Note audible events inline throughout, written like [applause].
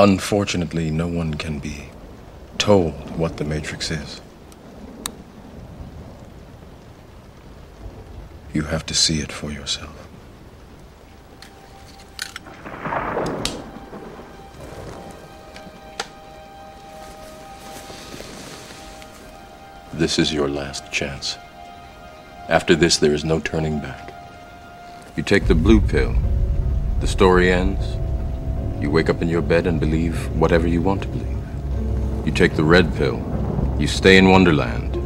Unfortunately, no one can be told what the Matrix is. You have to see it for yourself. This is your last chance. After this, there is no turning back. You take the blue pill, the story ends. You wake up in your bed and believe whatever you want to believe. You take the red pill, you stay in Wonderland,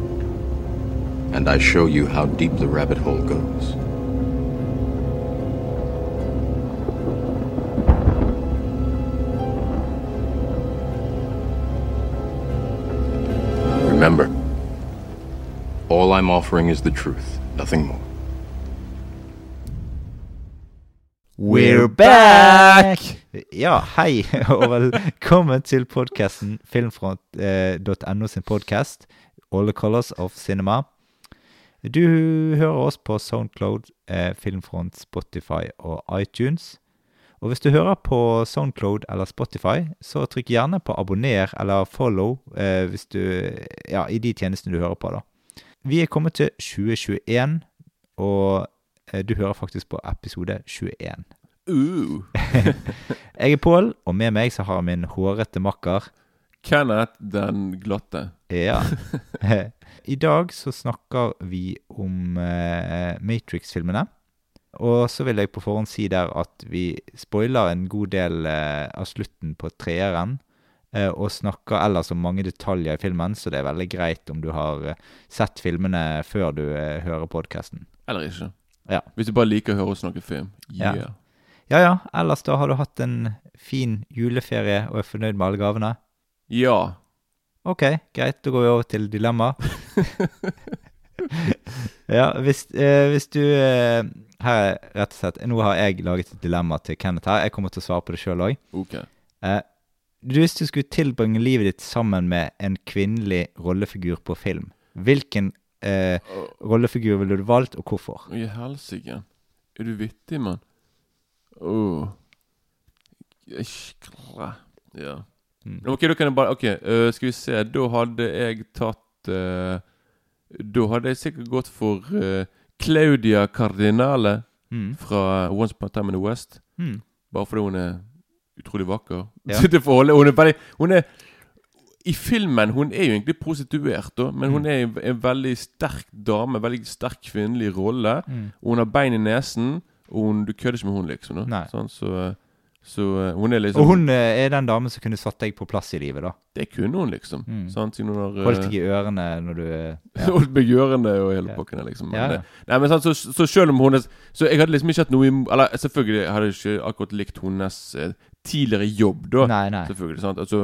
and I show you how deep the rabbit hole goes. Remember, all I'm offering is the truth, nothing more. We're back! Ja, hei, [laughs] og velkommen til podkasten filmfront.no sin podkast, All the Colors of Cinema. Du hører oss på Soundcloud, eh, Filmfront, Spotify og iTunes. Og hvis du hører på Soundcloud eller Spotify, så trykk gjerne på abonner eller follow eh, hvis du, ja, i de tjenestene du hører på. da. Vi er kommet til 2021, og eh, du hører faktisk på episode 21. Uh. [laughs] Jeg er Pål, og med meg så har jeg min hårete makker. Kenneth den glatte. Ja. [laughs] [laughs] I dag så snakker vi om eh, Matrix-filmene. Og så vil jeg på forhånd si der at vi spoiler en god del eh, av slutten på treeren. Eh, og snakker ellers om mange detaljer i filmen, så det er veldig greit om du har eh, sett filmene før du eh, hører podkasten. Eller ikke. Ja. Hvis du bare liker å høre oss snakke film. Yeah. Ja ja, ja, ellers da har du hatt en fin juleferie og er fornøyd med alle gavene? Ja. Ok, greit. Da går vi over til dilemma. [laughs] ja, hvis, eh, hvis du eh, Her er rett og slett Nå har jeg laget et dilemma til Kenneth her. Jeg kommer til å svare på det sjøl òg. Ok. Eh, hvis du skulle tilbringe livet ditt sammen med en kvinnelig rollefigur på film, hvilken eh, rollefigur ville du valgt, og hvorfor? I helsike. Er du vittig, mann? Ja. Mm. Ok, da kan jeg bare Ok, uh, skal vi se. Da hadde jeg tatt uh, Da hadde jeg sikkert gått for uh, Claudia Cardinale Mm. fra Once Upon a Time in the West. Mm. Bare fordi hun er utrolig vakker. Ja. [laughs] Hun er veldig Hun er I filmen hun er jo egentlig prostituert, da, men hun Mm. er en, en veldig sterk dame. Veldig sterk kvinnelig rolle. Mm. Og hun har bein i nesen, og hun, du kødder ikke med hun liksom. Da. Sånn, så, så øh, hun er liksom Og hun eh, er den damen som kunne satt deg på plass i livet, da. Det kunne hun, liksom. Mm. Sånn, hun har Holdt deg i ørene når du eh, [laughs] ja. Holdt meg gjørende og hele Ja. pakken liksom. Men, Ja, ja. Nei, men sånn, så, så selv om hun er Så jeg hadde liksom ikke hatt noe Eller selvfølgelig hadde jeg ikke akkurat likt hennes eh, tidligere jobb, da. Nei, nei. Selvfølgelig. sant Altså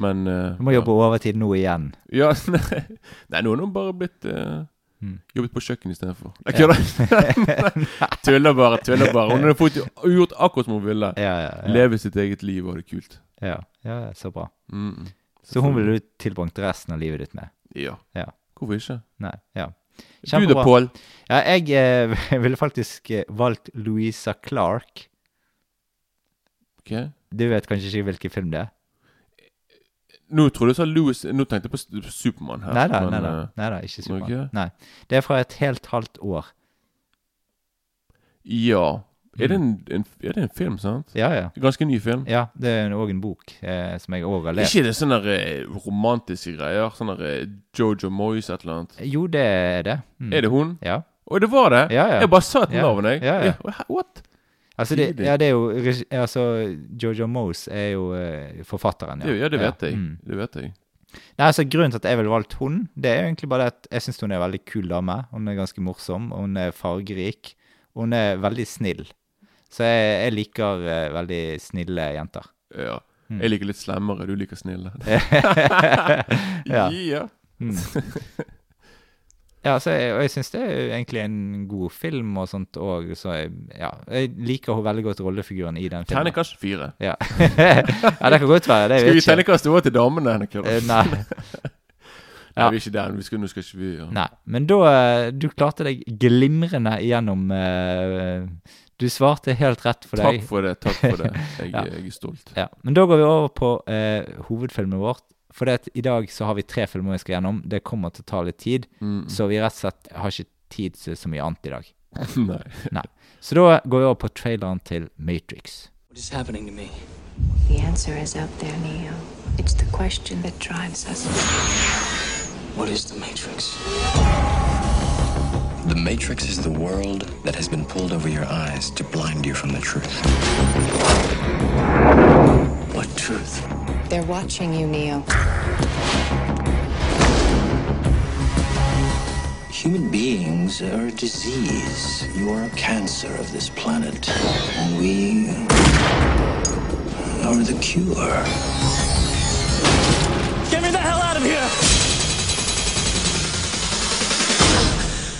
Men uh, Du må jobbe overtid nå igjen. Ja, [laughs] nei, nei nå har hun bare blitt eh, Mm. Jobbet på kjøkken istedenfor. [laughs] Jeg [laughs] kødder. tuller bare, tuller bare. Hun hadde fått gjort akkurat som hun ville. Ja, ja, ja. Leve sitt eget liv og det kult. Ja, ja, så bra. Mm. Så hun ville du tilbringt resten av livet ditt med? Ja. Ja. Hvorfor ikke? Nei, ja. Du Kjempebra. da, Pål? Ja, jeg eh, [laughs] ville faktisk eh, valgt Louisa Clark. Ok. Du vet kanskje ikke hvilken film det er? Nå trodde jeg sa Louis Nå tenkte jeg på Supermann her. Nei da, men, nei da, eh, nei da, ikke Supermann. Okay. Nei. Det er fra et helt halvt år. Ja. Er det, Mm. en, en, er det en film, sant? Ja, ja. Ganske ny film. Ja, det er òg en bok eh, som jeg òg har lest. Ikke det sånne eh, romantiske greier? Sånne eh, Jojo Moyes et eller annet? Jo, det er det. Mm. Er det hun? Ja. Å, det var det? Ja, ja. Jeg bare sa et navn, jeg. Ja, ja. What? Altså, det, ja, det er jo Altså, Jojo Mose er jo uh, forfatteren, ja. Ja, det vet jeg. Mm. Det vet jeg. Nei, altså Grunnen til at jeg ville valgt hun, det er jo egentlig bare det at jeg syns hun er en veldig kul dame. Hun er ganske morsom, og hun er fargerik. Og hun er veldig snill. Så jeg, jeg liker uh, veldig snille jenter. Ja. Mm. Jeg liker litt slemmere, du liker snille. [laughs] ja. [laughs] ja. Mm. [laughs] ja, så jeg, og jeg syns det er egentlig en god film og sånt òg, så jeg, ja, jeg liker hun veldig godt rollefiguren i den filmen. Terningkast fire. Ja. [laughs] ja, det kan godt være. Det Skal vi terningkast over til damene? Eh, Nei. [laughs] Nei, Ja. vi er ikke der. Vi skal, nå skal ikke vi ja. Nei. Men da eh, Du klarte deg glimrende igjennom eh, Du svarte helt rett for deg. Takk for det. takk for det [laughs] Jeg, Ja. jeg er stolt. Ja, Men da går vi over på eh, hovedfilmen vårt. For det at i dag så har vi tre filmer vi skal gjennom. Det kommer til å ta litt tid. Mm. Så vi rett og slett har ikke tid til så mye annet i dag. [laughs] Nei. Så da går vi over på traileren til Matrix. What is happening to me? The answer is out there, Neo. It's the question that drives us. What is the Matrix? The Matrix is the world that has been pulled over your eyes to blind you from the truth. What truth? They're watching you, Neo. Human beings are a disease. You are a cancer of this planet. And we are the cure. Get me the hell out of here!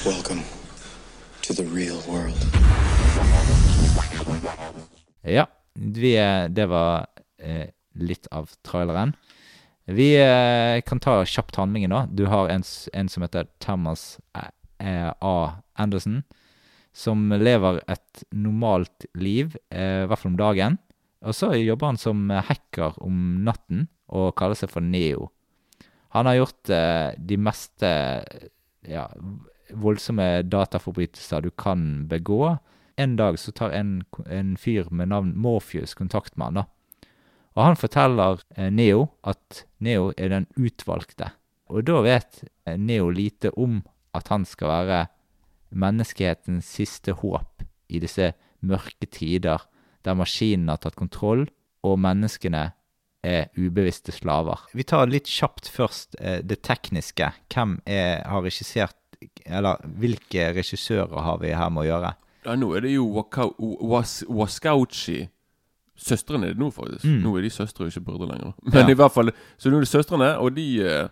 Welcome to the real world. Ja, vi, det var eh, litt av traileren. Vi eh, kan ta kjapt handlingen da. Du har en, en som heter Thomas eh, A. Anderson, som lever et normalt liv, eh, i hvert fall om dagen. Og så jobber han som hacker om natten, og kaller seg for Neo. Han har gjort eh, de meste ja, voldsomme dataforbrytelser du kan begå. En dag så tar en, en fyr med navn Morpheus kontakt med han da. Og han forteller eh, Neo at Neo er den utvalgte. Og da vet eh, Neo lite om at han skal være menneskehetens siste håp i disse mørke tider, der maskinen har tatt kontroll, og menneskene er ubevisste slaver. Vi tar litt kjapt først eh, det tekniske. Hvem er, har regissert Eller hvilke regissører har vi her med å gjøre? Ja, nå er det jo Waka- Was, Waskauchi. Søstrene er det nå, faktisk. Nå er de søstre og ikke brødre lenger. [laughs] Men Mm. Ja. i hvert fall Så nå er det søstrene, og de eh,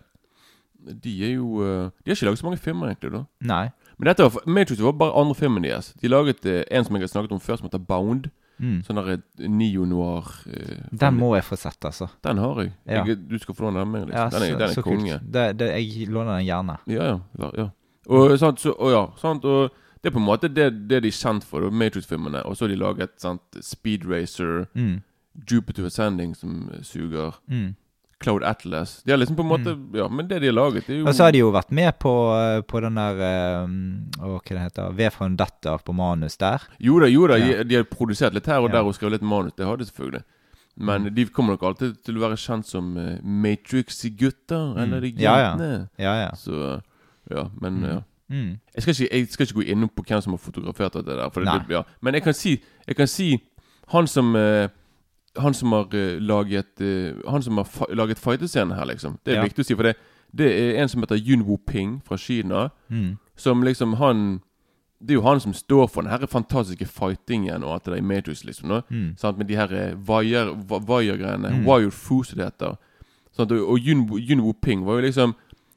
De er jo eh, De har ikke laget så mange filmer, egentlig. da Nei. Men dette var, Matrix var bare andre filmen deres. De laget eh, en som jeg har snakket om før, som heter Bound. Mm. Sånn der eh, neo-noir eh, Den må jeg få sett, altså. Den har jeg. Ja. jeg. Du skal få låne den med. Liksom. Ja, den er, så, den er konge. Det, det, jeg låner den gjerne. Ja, ja. ja, ja. Og, sant, så, og ja, sant, og det er på en måte det, det de er kjent for, Matrix-filmene. Og så har de laget sant, Speed Racer, Mm. Jupiter Ascending, som suger, Mm. Cloud Atlas. De har liksom på en måte Ja, men det de har laget, det er jo Og så har de jo vært med på, eh, på den der eh, Å, hva det heter V for datter på manus der. Jo da, jo da, Ja. de, de har produsert litt her og Ja. der og skrevet litt manus. Det har de selvfølgelig. Men de kommer nok alltid til å være kjent som uh, Matrix-gutter, eller de Mm. Ja, ja. Ja, ja. Så ja, men ja. Mm. Jeg skal, ikke, jeg skal ikke gå inn på hvem som har fotografert dette der. Det, ja. Men jeg kan si Jeg kan si Han som uh, Han som har uh, laget uh, Han som har fa laget fightescenen her, liksom. Det er Ja. viktig å si, for det, det er en som heter Yun Wu Ping fra Kina. Mm. Som liksom han Det er jo han som står for den her fantastiske fightingen og alt det der i Matrix, liksom. Mm. Sant? Med de her wire-greiene. Mm. Wire som det heter. Sant? Og, og Yun, Yun Wu Ping var jo liksom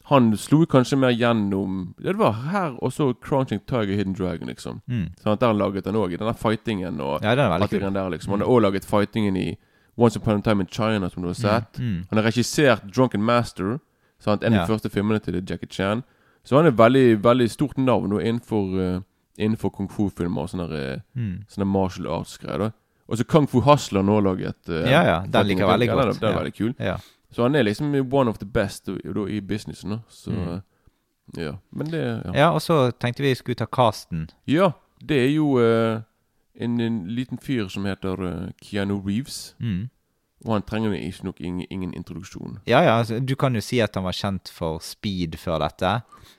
Han slo kanskje mer gjennom ja, Det var her og så Crouching Tiger, Hidden Dragon, liksom. Mm. Sant? Der laget den òg, i denne fightingen og Ja, den er kul. der, liksom. Han har òg laget fightingen i Once Upon a Time in China, som du har sett. Mm. Han har regissert Drunken Master, sant? en av Ja. de første filmene til Jackie Chan. Så han er veldig veldig stort navn og innenfor, uh, innenfor kung fu-filmer og sånne, eh, Mm. sånne martial arts-greier. Og så Kung Fu Hustler nå laget uh, Ja, ja, den liker jeg veldig Den, godt. den er Ja. veldig kul. Ja. Så han er liksom one of the best i businessen. da Så Mm. ja. Men det ja. ja, og så tenkte vi skulle ta casten. ja, det er jo uh, en, en liten fyr som heter uh, Keanu Reeves. Mm. Og han trenger ikke nok ingen, ingen introduksjon. Ja, ja, altså, du kan jo si at han var kjent for Speed før dette.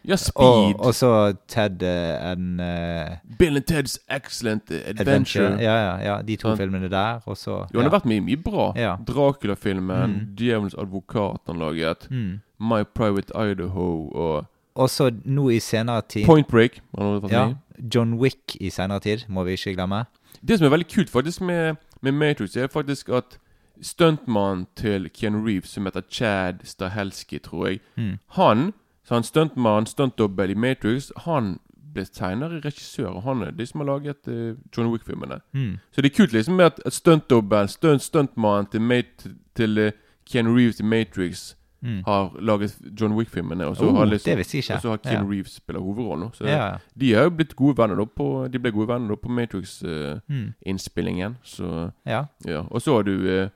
Ja, Speed. Og, og så Ted and eh, Bill and Ted's Excellent Adventure. Adventure. Ja, ja, ja, de to han, filmene der, og så Jo, han har vært med i mye bra. Ja. Dracula-filmen, Mm. Djevelens advokat han laget, Mm. My Private Idaho og så nå i senere tid Point Break. Ja. John Wick i senere tid, må vi ikke glemme. Det som er veldig kult faktisk med, med Matrix, er faktisk at stuntmannen til Keanu Reeves, som heter Chad Stahelski, tror jeg Mm. Han, så han stuntmannen, stuntdobbel i Matrix, han ble senere regissør. Og han er de som har laget uh, John Wick-filmene. Mm. Så det er kult liksom med at, at stuntdobbel, stunt, stuntmannen til, Mate, til uh, Keanu Reeves i Matrix Mm. har laget John Wick-filmene. Og så Oh, har liksom. Og så har Keanu Ja. Reeves spilt hovedrollen. Så Ja. de er jo blitt gode venner da på De ble gode venner da på Matrix-innspillingen. Mm. så Ja. ja. Og så har du Lau-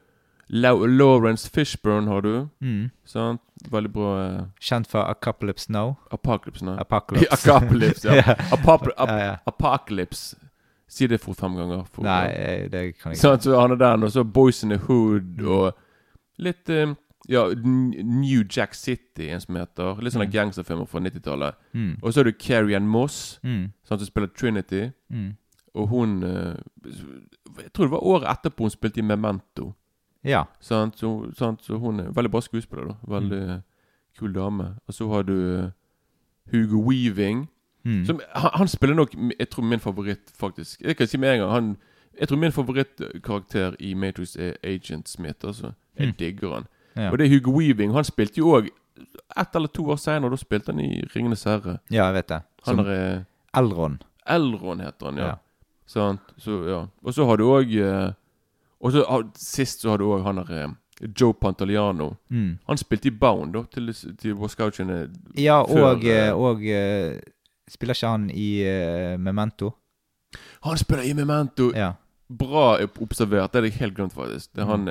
Lawrence Fishburne, har du. Mm. Sant? Veldig bra eh, Kjent for Apocalypse Now. Apocalypse. Now. [laughs] Apocalypse. [laughs] Apocalypse, ja. [laughs] Ja. Apop ap Ja, ja. Apocalypse. Si det fort fem ganger. For, Nei, eh, det kan jeg ikke. Sant, så han er der, og så Boys in the Hood, Mm. og litt um, Ja, New Jack City, en som heter. Litt sånne Mm. gangsterfilmer fra 90-tallet. Mm. Og så har du Carrie Ann Moss, Mm. som spiller Trinity. Mm. Og hun Jeg tror det var året etterpå hun spilte i Memento. Ja. Sant? Så, sant? så hun er veldig bra skuespiller. da Veldig Mm. kul dame. Og så har du eh, Hugo Weaving. Mm. Som, han, han spiller nok Jeg tror min favoritt, faktisk. Jeg kan si med en gang han, Jeg tror min favorittkarakter i Matrix er Agent Smith. Altså. Jeg Mm. digger han. ja. Og det er Hugo Weaving. Han spilte jo òg ett eller to år seinere. Da spilte han i Ringenes herre. ja, jeg vet det. Han Som er eh, Elron. Elron, heter han. ja, Ja. Sant? Så, ja. Og så har du òg Og så har- sist så har du òg han der eh, Joe Pantaliano. Mm. Han spilte i Bound, da, til, til Wascouchene Ja, Før, og, eh, eh, og Spiller ikke han i uh, Memento? Han spiller i Memento! Ja. Bra observert. Det er jeg helt glemt, faktisk. Det er han,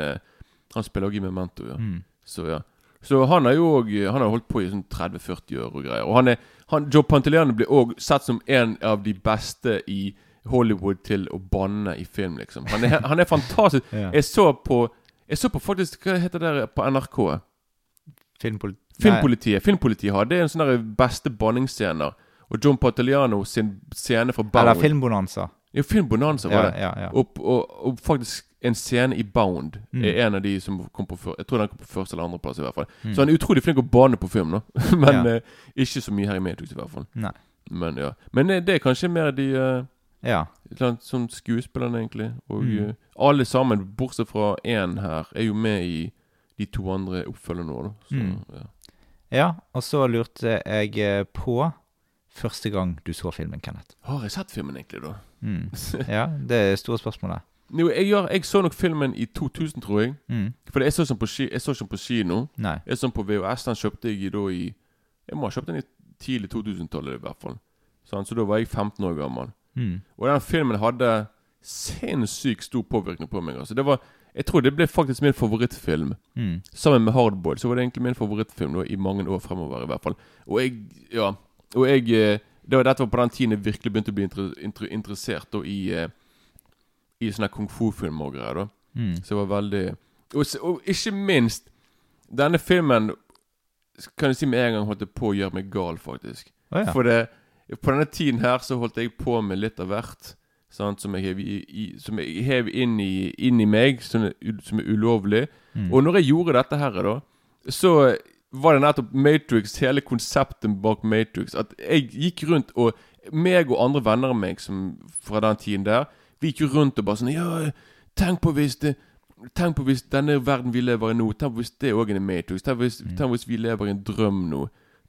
han spiller òg i Memento, ja. Mm. Så ja Så han har jo Han har holdt på i sånn 30-40 år og greier. Og han er han, Joe Pantoliano blir òg sett som en av de beste i Hollywood til å banne i film, liksom. Han er, han er fantastisk. [laughs] Ja. Jeg så på Jeg så på faktisk Hva heter det på NRK? Filmpol... Filmpolitiet. Filmpolitiet har Det er en sånn der beste banningsscener. Og John Pantoliano sin scene fra Bound Eller Filmbonanza. Ja, Filmbonanza var Ja, det. ja, ja. Og, og, og faktisk en scene i Bound Mm. er en av de som kom på før, Jeg tror den kom på første eller andreplass, i hvert fall. Mm. Så han er utrolig flink å bane på film, da. [laughs] Men eh, ikke så mye her i Matrix, i hvert fall. Nei. Men ja Men eh, det er kanskje mer de eh, Ja. Sånn skuespillerne, egentlig. Og Mm. eh, alle sammen, bortsett fra én her, er jo med i de to andre oppfølgerne nå, da. Så, Mm. ja. ja. Og så lurte jeg eh, på første gang du så filmen, Kenneth. Har jeg sett filmen, egentlig, da? Mm. [laughs] Ja, det er store spørsmålet. Jo, jeg, jeg så nok filmen i 2000, tror jeg. Mm. For jeg så den på, på kino. Nei. Jeg så den på VHS. Den kjøpte jeg i da i Jeg må ha kjøpt den i tidlig 2000-tallet, i hvert fall. Så, så da var jeg 15 år gammel. Mm. Og den filmen hadde sinnssykt stor påvirkning på meg. Altså. Det var Jeg tror det ble faktisk min favorittfilm. Mm. Sammen med Hardboiled så var det egentlig min favorittfilm da, i mange år fremover, i hvert fall. Og jeg Ja. Og jeg eh, det var, Dette var på den tiden jeg virkelig begynte å bli inter, inter, interessert da, i eh, I sånne kung fu-filmer og greier. da Mm. Så det var veldig og, og ikke minst Denne filmen kan jeg si med en gang holdt det på å gjøre meg gal, faktisk. Oh, ja. For det, på denne tiden her så holdt jeg på med litt av hvert. Sant, som jeg hev, i, som jeg hev inn, i, inn i meg, som som er ulovlig. Mm. Og når jeg gjorde dette her, da, så var det nettopp Matrix, hele konseptet bak Matrix. At jeg gikk rundt og meg og andre venner av meg som fra den tiden der, vi gikk jo rundt og bare sånn Ja, tenk på hvis det Tenk på hvis denne verden vi lever i nå Tenk på hvis det òg er en Matrix. Tenk på hvis, tenk på hvis vi lever i en drøm nå.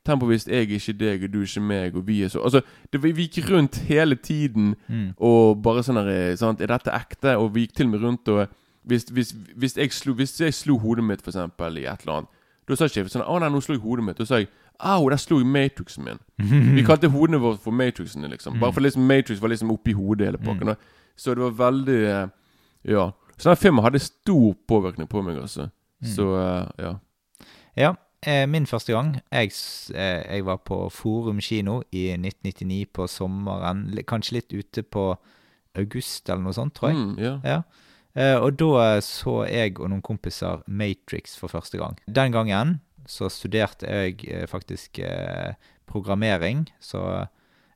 Hvis jeg er ikke deg, og du er ikke meg, og vi er så Altså, det, vi gikk rundt hele tiden Mm. og bare sånn her sant? Er dette ekte? Og vi gikk til og med rundt og Hvis, hvis, hvis, jeg, slo, hvis jeg slo hodet mitt, for eksempel, i et eller annet Da sa ikke jeg sånn Å nei, nå slo jeg hodet mitt. Da sa jeg Au, der slo jeg Matrixen min. Vi [laughs] kalte hodene våre for Matrixene, liksom. Bare for liksom Matrix var liksom oppi hodet hele pakken. Mm. Så det var veldig eh, Ja. Så den filmen hadde stor påvirkning på meg, altså. Så eh, ja. Ja, eh, min første gang jeg, eh, jeg var på Forum kino i 1999 på sommeren. Kanskje litt ute på august eller noe sånt, tror jeg. Mm, yeah. Ja. Eh, og da så jeg og noen kompiser Matrix for første gang. Den gangen så studerte jeg eh, faktisk eh, programmering, så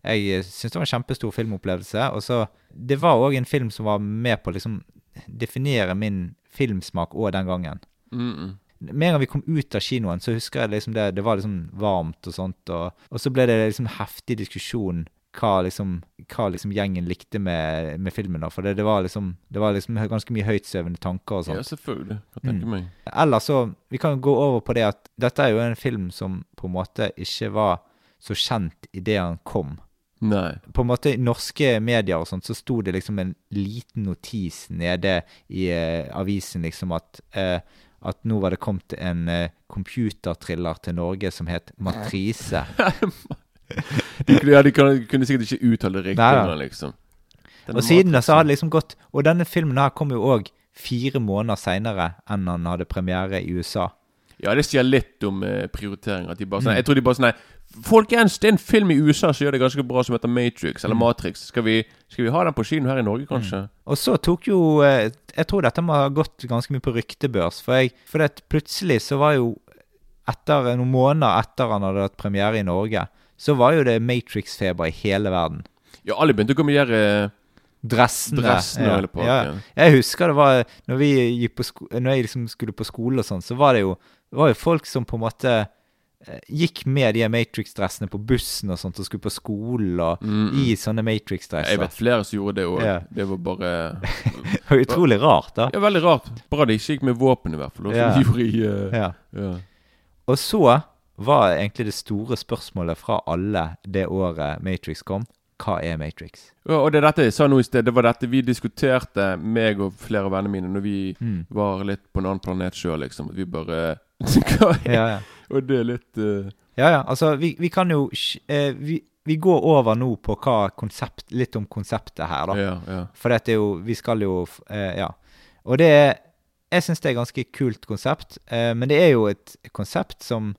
jeg syns det var en kjempestor filmopplevelse. Og så Det var òg en film som var med på å liksom definere min filmsmak òg den gangen. Mm, mm. Med en gang vi kom ut av kinoen, så husker jeg liksom det, det var liksom varmt og sånt. Og, og så ble det liksom heftig diskusjon hva liksom, hva liksom gjengen likte med, med filmen. da, For det, det var liksom det var liksom ganske mye høytsvevende tanker og ja, sånt. selvfølgelig. Kan tenker Mm. meg. Eller så Vi kan gå over på det at dette er jo en film som på en måte ikke var så kjent idet han kom. Nei. På en måte I norske medier og sånt så sto det liksom en liten notis nede i eh, avisen liksom at eh, at nå var det kommet en uh, computerthriller til Norge som het Matrise. [laughs] De, ja, de kunne, kunne sikkert ikke uttale det riktig. Nei, liksom. Og siden da så har det liksom gått Og denne filmen her kom jo òg fire måneder seinere enn han hadde premiere i USA. Ja, det sier litt om eh, prioriteringer. De bare sånn, Mm. Jeg tror de bare sånn Folkens, det er en film i USA som gjør det ganske bra, som heter Matrix. Eller Mm. Matrix. Skal vi, skal vi ha den på kino her i Norge, kanskje? Og så tok jo eh, Jeg tror dette må ha gått ganske mye på ryktebørs. For, jeg, for det, plutselig så var jo etter Noen måneder etter han hadde hatt premiere i Norge, så var jo det Matrix-feber i hele verden. Ja, alle begynte å der eh, Dressene. dressene ja, På, ja. ja. Jeg husker det var Når Når jeg liksom skulle på skole og sånn, så var det jo, var jo folk som på en måte eh, gikk med de Matrix-dressene på bussen og sånt og skulle på skolen og Mm, mm. i sånne Matrix-dresser. Jeg vet flere som gjorde det òg. Ja. Det var bare [laughs] Det var utrolig rart, da. Ja, veldig rart. Bra de ikke gikk med våpen, i hvert fall. Ja. I uh, Ja. ja. Og så var egentlig det store spørsmålet fra alle det året Matrix kom. Hva er Matrix? Ja, og det er dette jeg sa nå i sted. Det var dette vi diskuterte, meg og flere av vennene mine, når vi Mm. var litt på en annen planet sjøl, liksom. At vi bare Hva [laughs] er Ja, ja. Og det er litt uh... ja, ja. Altså, vi, vi kan jo eh, vi, vi går over nå på hva konsept Litt om konseptet her, da. Ja, ja. For dette er jo Vi skal jo eh, Ja. Og det er Jeg syns det er et ganske kult konsept, men det er jo et konsept som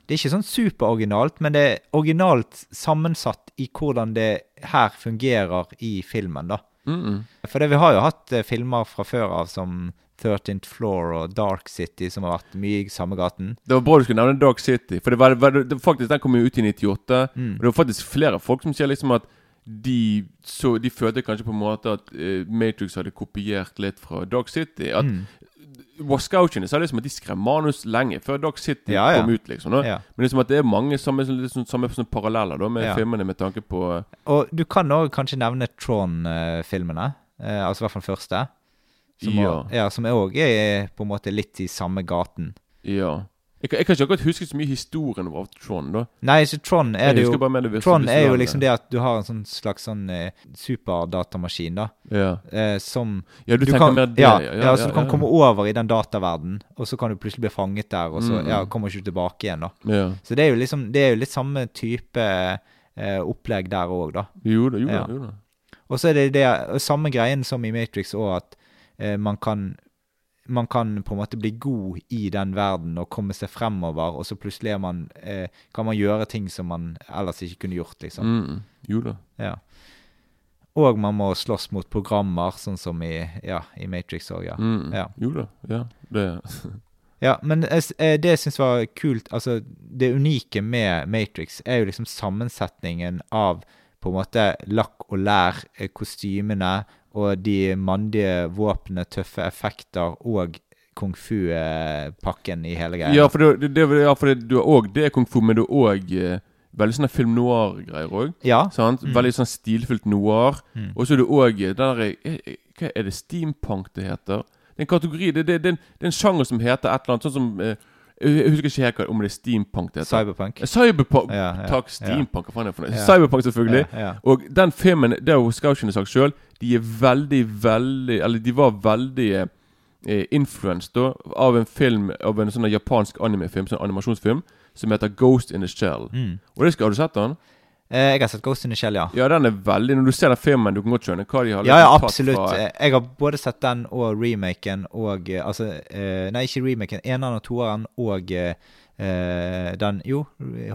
Det er ikke sånn superoriginalt, men det er originalt sammensatt i hvordan det her fungerer i filmen, da. Mm -mm. For det, vi har jo hatt filmer fra før av som 13th Floor og Dark City, som har vært mye i samme gaten. Det var bra du skulle nevne Dark City. For det var, var, det, faktisk, Den kom jo ut i 98. Mm. Og det var faktisk flere folk som sier liksom at de, så, de følte kanskje på en måte at uh, Matrix hadde kopiert litt fra Dark City. At Mm. Wascouchene sa liksom at de skrev manus lenge før Dark City Ja, ja. kom ut. liksom. Ja. Men liksom at det er mange samme, liksom, samme sånne paralleller da med filmene med tanke på eh, Og du kan òg kanskje nevne Tron-filmene. Uh, altså i hvert fall den første. Som Ja. også- ja, som òg er på en måte litt i samme gaten. Ja. Jeg, jeg kan ikke akkurat huske så mye historien av Tron, da. Nei, så Tron er det jo det er jo liksom det at du har en sånn slags sånn eh, superdatamaskin, da. Ja, Eh, som ja du, tenker kan, mer det, ja, ja. ja, så du kan komme over i den dataverdenen, og så kan du plutselig bli fanget der, og så Mm. ja, kommer ikke du tilbake igjen, da. Ja. Så det er jo liksom Det er jo litt samme type eh, opplegg der òg, da. Jo da, jo da. Ja. Jo da. Og så er det det samme greien som i Matrix òg, at man kan man kan på en måte bli god i den verden og komme seg fremover, og så plutselig man, eh, kan man gjøre ting som man ellers ikke kunne gjort, liksom. Mm. Jo da. Ja. Og man må slåss mot programmer, sånn som i, ja, i Matrix òg, ja. Mm. Ja. Jo da. Ja. Det [laughs] Ja, men eh, det jeg syns var kult, altså det unike med Matrix, er jo liksom sammensetningen av på en måte lakk og lær, eh, kostymene og de mandige våpnene, tøffe effekter og kung fu-pakken i hele greia. Ja, for, det, det, ja, for det, du har òg det kung fu, men du har òg eh, veldig sånne film noir-greier òg. Ja. Sant? Mm. Veldig sånn stilfullt noir. Mm. Og så er det òg den derre Hva er det steampunk det heter? Det er en kategori det, det, det, er en- det er en sjanger som heter et eller annet sånn som eh, Jeg husker ikke helt om det er steampunk det heter. Cyberpunk. Eh, Cyberpunk. Ja, ja, Takk. Steampunk, hva faen er det for noe? Cyberpunk, selvfølgelig. Og den filmen, det har Scouchene sagt sjøl, de er veldig, veldig Eller de var veldig eh, influenced da av en film Av en sånn japansk animefilm, sånn animasjonsfilm, som heter Ghost in the Shell. Mm. Og det skal, Har du sett den? Eh, jeg har sett Ghost in the Shell, ja. Ja, den er veldig Når du ser den filmen, du kan godt skjønne hva de har Ja, ja, liksom absolutt. fra- Eh, Jeg har både sett den og remaken og eh, Altså, eh, nei, ikke remaken. Eneren og toeren og eh, eh, den Jo,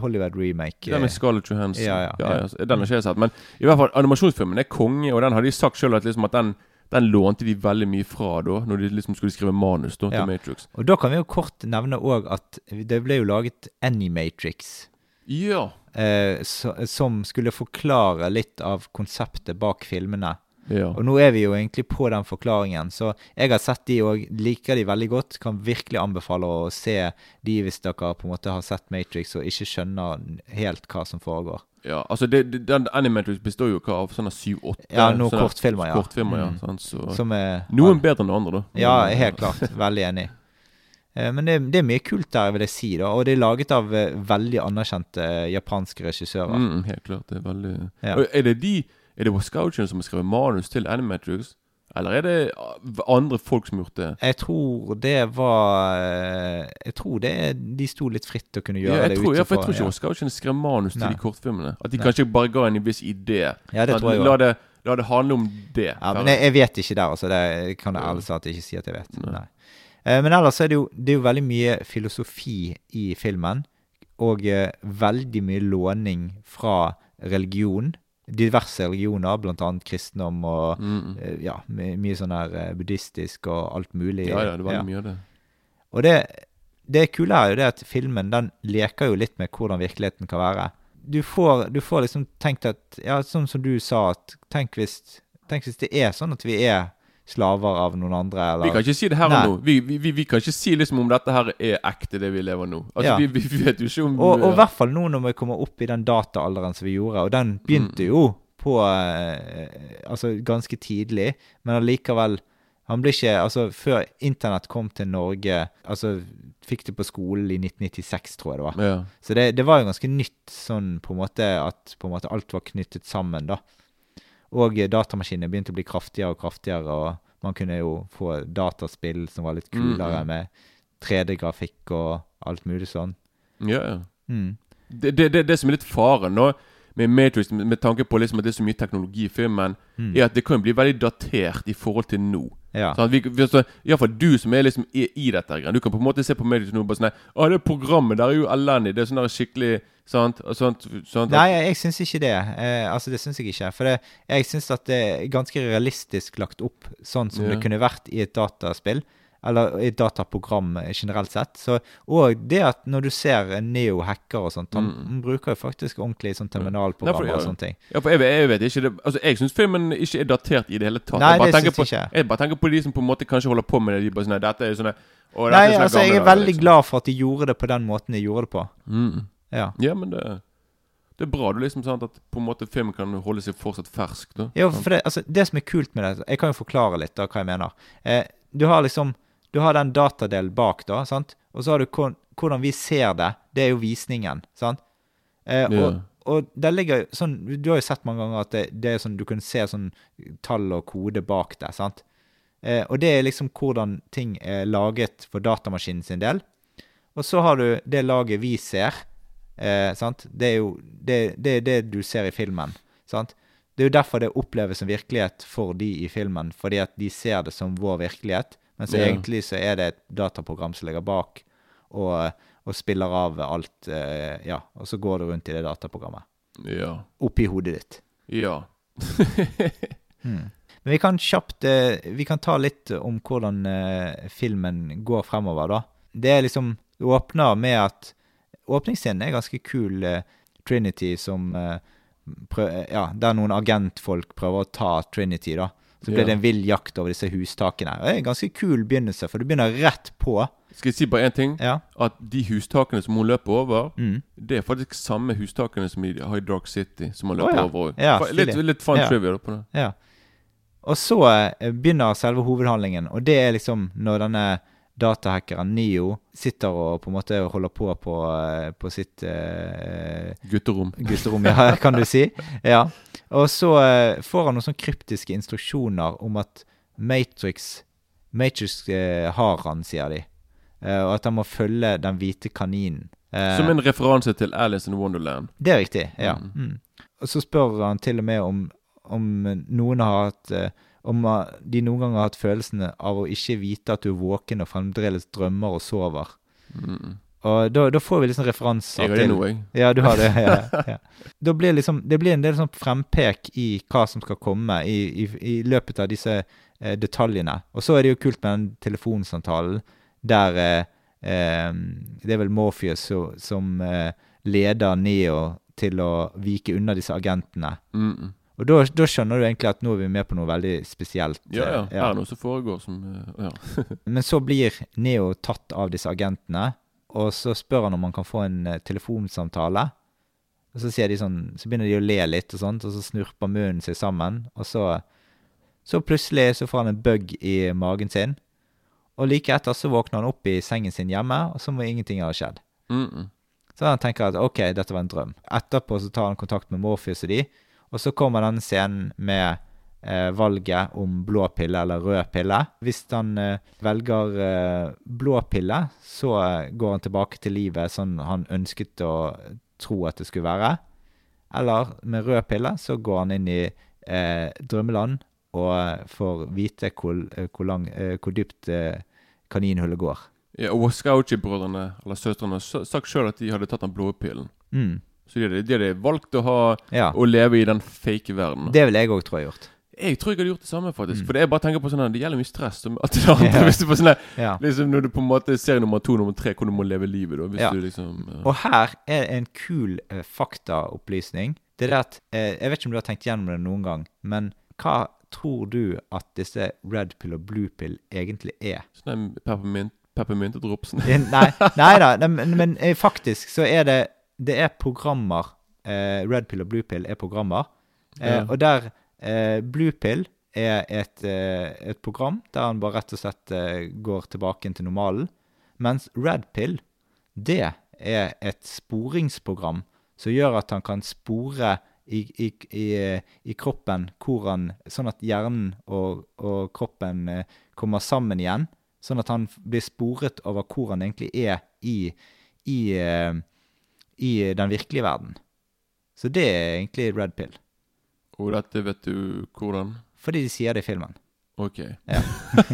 Hollywood remake. Den med Scarlett Johansson. Ja, ja, ja. ja, Den har ikke jeg sett. Men i hvert fall animasjonsfilmen er konge, og den har de sagt sjøl at, liksom at den, den lånte de veldig mye fra da Når de liksom skulle skrive manus da til Matrix. Og da kan vi jo kort nevne òg at det ble jo laget Animatrix. Ja. Eh, så, som skulle forklare litt av konseptet bak filmene. ja. Og nå er vi jo egentlig på den forklaringen, så jeg har sett de og liker de veldig godt. Kan virkelig anbefale å se de hvis dere på en måte har sett Matrix og ikke skjønner helt hva som foregår. Ja, altså det, det, Den Animatrix består jo hva av sånne syv-åtte Ja, noen kortfilmer, ja. kortfilmer, ja Mm. sant, så. Som er Noen bedre enn andre, da. Ja, helt klart. Veldig enig. Eh, Men det, det er mye kult der, vil jeg si. da Og det er laget av eh, veldig anerkjente eh, japanske regissører. Mm, helt klart. Det er veldig Ja. Og Er det de Er det Wascouchen som har skrevet manus til Animatrix? Eller er det andre folk som har gjort det? Jeg tror det var Jeg tror det de sto litt fritt å kunne Ja, gjøre jeg det tror, ja, for jeg tror ikke ja. Oscar har ikke en skrevet manus til Nei. de kortfilmene. At de Nei. kanskje bare ga en viss idé. Ja, det At tror jeg la det, la det handle om det. Ja, men jeg, jeg vet ikke der, altså. Det kan jeg Ja. ærlig talt ikke si at jeg vet. Nei. Nei. Eh, Men ellers er det jo, det er jo veldig mye filosofi i filmen. Og eh, veldig mye låning fra religion. Diverse religioner, annet kristendom og Mm. eh, ja, mye sånn her buddhistisk og alt mulig. Ja, ja, det var Ja. mye av det. Og det, det kule er jo det at filmen den leker jo litt med hvordan virkeligheten kan være. Du får, du får liksom tenkt at Ja, sånn som du sa, at tenk hvis, tenk hvis det er sånn at vi er slaver av noen andre, eller Vi kan ikke si det her Nei. og nå. Vi, vi, vi, vi kan ikke si liksom om dette her er ekte, det vi lever nå. Altså, Ja. vi, vi vet jo ikke om Og, og i hvert fall nå når vi kommer opp i den dataalderen som vi gjorde, og den begynte Mm. jo på eh, Altså ganske tidlig, men allikevel Han blir ikke Altså, før internett kom til Norge Altså fikk det på skolen i 1996, tror jeg det var. ja. Så det, det var jo ganske nytt sånn på en måte at på en måte alt var knyttet sammen, da. Og datamaskinene begynte å bli kraftigere og kraftigere, og man kunne jo få dataspill som var litt kulere, Mm, mm. med 3D-grafikk og alt mulig sånn. ja, ja. Mm. Det, det, det, det som er litt faren nå med Matrix, med, med tanke på liksom at det er så mye teknologi i filmen, Mm. er at det kan bli veldig datert i forhold til nå. Ja. Sånn, at vi, vi, så, Iallfall du som er liksom i, i dette. Du kan på en måte se på Matrix nå og bare sånn Å, det programmet der er jo elendig. Det er sånn der skikkelig Sant? Og sånt, sånt Nei, jeg, syns ikke det. Eh, altså, det syns jeg ikke. For det, jeg syns at det er ganske realistisk lagt opp, sånn som Ja. det kunne vært i et dataspill. Eller i et dataprogram generelt sett. Så, og det at når du ser en Neo hacker og sånt, han, Mm. bruker jo faktisk ordentlig sånn terminalprogram ja, og sånne ting. Ja, for jeg, jeg vet ikke det, Altså, jeg syns filmen ikke er datert i det hele tatt. Nei, jeg, bare det på, ikke jeg. bare tenker på de som på en måte kanskje holder på med det. De bare sånn Dette er sånne Nei, er sånne altså, jeg er veldig liksom. glad for at de gjorde det på den måten de gjorde det på. Mm. Ja. Ja, men det Det er bra du liksom sant at på en måte filmen kan holde seg fortsatt fersk. da Ja, for det, altså, det som er kult med det Jeg kan jo forklare litt da hva jeg mener. Eh, du har liksom Du har den datadelen bak, da, sant? Og så har du hvordan vi ser det. Det er jo visningen, sant? Eh, og, yeah. og der ligger sånn Du har jo sett mange ganger at det, det er sånn du kan se sånn tall og kode bak det, sant? Eh, og det er liksom hvordan ting er laget for datamaskinen sin del. Og så har du det laget vi ser. Eh, sant? Det er jo det, det, det du ser i filmen. Sant? Det er jo derfor det oppleves som virkelighet for de i filmen, fordi at de ser det som vår virkelighet. Mens Ja. egentlig så er det et dataprogram som ligger bak og, og spiller av alt. Eh, ja, og så går du rundt i det dataprogrammet. Ja. Oppi hodet ditt. Ja. [laughs] Men vi kan kjapt eh, Vi kan ta litt om hvordan eh, filmen går fremover, da. Det er liksom Du åpner med at Åpningsscenen er ganske kul. Eh, Trinity som eh, prø Ja, der noen agentfolk prøver å ta Trinity, da. Så blir det en vill jakt over disse hustakene. Det er en ganske kul begynnelse, for du begynner rett på. Skal jeg si bare én ting? Ja. At de hustakene som hun løper over, Mm. det er faktisk samme hustakene som i i Dark City. Som hun løper løper ja. over. Ja, litt, litt fun Ja. trivia på det. Ja. Og så eh, begynner selve hovedhandlingen, og det er liksom når denne datahackeren Neo sitter og på en måte holder på på, eh, på sitt eh, Gutterom. gutterom, ja, [laughs] kan du si. Ja. Og så eh, får han noen sånne kryptiske instruksjoner om at Matrix Matrix eh, har han, sier de. Eh, og at han må følge den hvite kaninen. Eh, Som en referanse til Alice in Wonderland. det er riktig, ja. Mm. Mm. Og så spør han til og med om, om noen har hatt Om eh, de noen ganger har hatt følelsen av å ikke vite at du er våken og fremdeles drømmer og sover. Mm. Og da, da får vi liksom referanser Jeg har det nå, jeg. Ja, du har det. Ja, ja. [laughs] Da blir liksom, det blir en del sånn frempek i hva som skal komme i, i, i løpet av disse eh, detaljene. Og så er det jo kult med den telefonsamtalen der eh, eh, Det er vel Morpheus som, som eh, leder Neo til å vike unna disse agentene. Mm. Og da, da skjønner du egentlig at nå er vi med på noe veldig spesielt. Ja, ja. ja. Er det noe som foregår som eh, Ja. [laughs] men så blir Neo tatt av disse agentene, og så spør han om han kan få en eh, telefonsamtale. Og så, de sånn, så begynner de å le litt, og sånt, og så snurper munnen seg sammen. Og så, så plutselig så får han en bug i magen sin. Og like etter så våkner han opp i sengen sin hjemme, og så må ingenting ha skjedd. Mm. Så han tenker at ok, dette var en drøm. Etterpå så tar han kontakt med Morpheus og de, og så kommer denne scenen med eh, valget om blå pille eller rød pille. Hvis han eh, velger eh, blå pille, så eh, går han tilbake til livet sånn han ønsket å tro at det skulle være. Eller med rød pille så går han inn i eh, drømmeland og får vite hvor, eh, hvor, lang, hvor dypt kaninhullet går. Ja, og Waskauchi-brødrene, eller søstrene, sagt sjøl at de hadde tatt den blå pillen. Mm. Så de hadde, de hadde valgt å ha Ja. Å leve i den fake verden. Det vil jeg òg tro jeg har gjort. Jeg tror jeg hadde gjort det samme, faktisk. Mm. For det er bare å tenke på sånn her, Det gjelder mye stress. At det andre. [laughs] yeah. Hvis du får sånn her, liksom Når du på en måte ser nummer to nummer tre, hvor du må leve livet, da. Hvis Ja. du liksom uh... Og her er en kul uh, faktaopplysning. Det er at uh, Jeg vet ikke om du har tenkt gjennom det noen gang, men hva tror du at disse red pill og blue pill egentlig er? Sånn der peppermint, peppermyntedropsen. Eh, Nei, nei da, men, men eh, faktisk så er det Det er programmer. Eh, red pill og blue pill er programmer. Eh, Ja. Og der eh, blue pill er et, eh, et program der han bare rett og slett eh, går tilbake til normalen. Mens red pill, det er et sporingsprogram som gjør at han kan spore i, i, i, eh, i kroppen hvor han Sånn at hjernen og, og kroppen kommer sammen igjen. Sånn at han blir sporet over hvor han egentlig er i, i, i den virkelige verden. Så det er egentlig red pill. Og dette vet du hvordan? Fordi de sier det i filmen. Ok. Ja.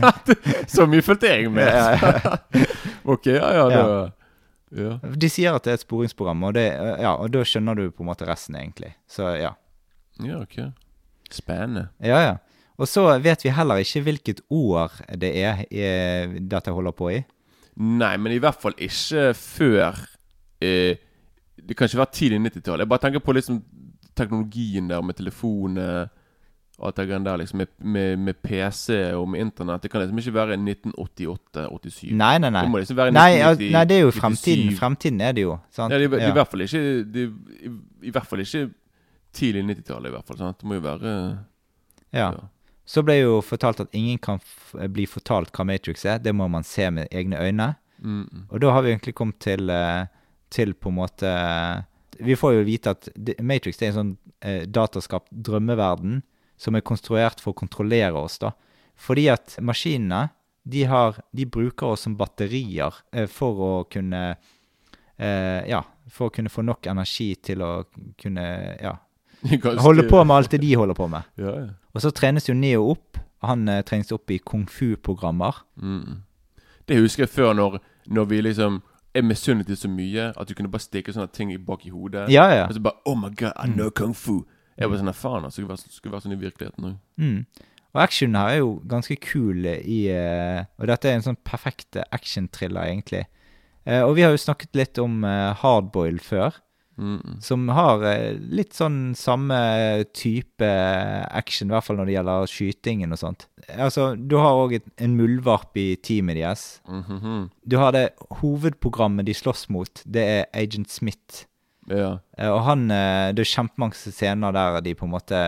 [laughs] Så mye fulgte jeg med. [laughs] Ok, ja ja, da ja. De sier at det er et sporingsprogram, og, det, ja, og da skjønner du på en måte resten, egentlig. Så ja. ja, ok. Spennende. Ja, ja. Og så vet vi heller ikke hvilket år det er eh, dette holder på i. Nei, men i hvert fall ikke før eh, Det kan ikke være tidlig 90-tall. Jeg bare tenker på liksom teknologien der med telefoner og alt det der, liksom. Med, med, med PC og med internett. Det kan liksom ikke være 1988-87. Nei, nei, nei. Det må liksom være Nei, ja, 1990, nei, det er jo fremtiden. 97. Fremtiden er det jo. Sant? Ja, det, er, Ja. i hvert fall ikke det, i, I hvert fall ikke tidlig 90-tallet, i hvert fall. Sant? Det må jo være Ja. ja. Så ble jo fortalt at ingen kan bli fortalt hva Matrix er. Det må man se med egne øyne. mm, mm. Og da har vi egentlig kommet til, eh, til på en måte Vi får jo vite at Matrix det er en sånn eh, dataskapt drømmeverden som er konstruert for å kontrollere oss, da. Fordi at maskinene, de, har, de bruker oss som batterier eh, for å kunne eh, Ja, for å kunne få nok energi til å kunne Ja, [laughs] holde på med alt det de holder på med. Ja, ja. Og så trenes jo Neo opp. Han eh, trenes opp i kung fu-programmer. Mm. Det husker jeg før, når, når vi liksom Jeg misunnet det så mye at du kunne bare stikke sånne ting bak i hodet. Ja, ja. Og så bare Oh my god, I know kung fu. Jeg var sånn Faen, altså. Skulle vært, skulle være sånn i virkeligheten òg. Mm. Og actionen her er jo ganske kul i eh, Og dette er en sånn perfekt action-thriller, egentlig. Eh, og vi har jo snakket litt om eh, Hardboil før, Mm. som har eh, litt sånn samme type action, i hvert fall når det gjelder skytingen og sånt. Altså, du har òg en muldvarp i teamet deres. Mhm. Du har det hovedprogrammet de slåss mot, det er Agent Smith. Ja. Eh, Og han, eh, det er kjempemange scener der de på en måte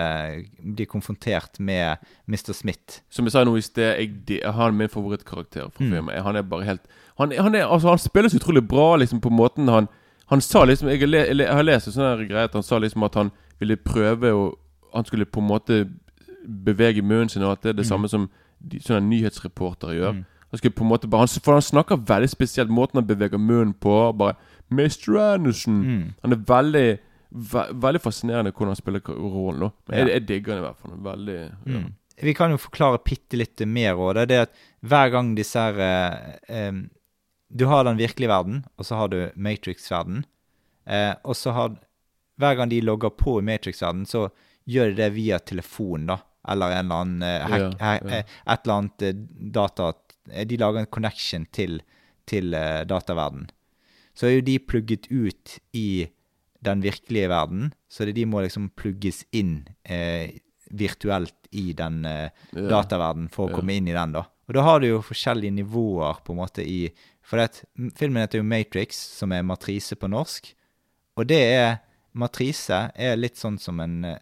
blir konfrontert med Mr. Smith. Som jeg sa nå i sted, jeg, han er min favorittkarakter fra Mm. filmen. Han er bare helt Han, han, er, altså, han spiller så utrolig bra liksom på måten han Han sa liksom Jeg, har le, jeg har lest en sånn greie at han sa liksom at han ville prøve å Han skulle på en måte bevege munnen sin, og at det er det samme som de, sånne nyhetsreportere gjør. Mm. Han skulle på en måte bare, han, For han snakker veldig spesielt. Måten han beveger munnen på. Bare Mr. Anderson. Mm. Han er veldig ve, Veldig fascinerende hvordan han spiller rollen. Men. Jeg, jeg digger han i hvert fall. Veldig ja. Mm. Vi kan jo forklare bitte litt mer òg. Det er det at hver gang disse her eh, em, Du har den virkelige verden, og så har du Matrix-verden. Eh, og så har Hver gang de logger på i Matrix-verden, så gjør de det via telefon, da. Eller en eller annen eh, hack, Ja, ja. eh, Et eller annet eh, data eh, De lager en connection til, til eh, dataverden. Så er jo de plugget ut i den virkelige verden, så det, de må liksom plugges inn eh, virtuelt i den eh, dataverden for å Ja. komme inn i den, da. Og da har du jo forskjellige nivåer på en måte i For at filmen heter jo Matrix, som er matrise på norsk. Og det er Matrise er litt sånn som en eh,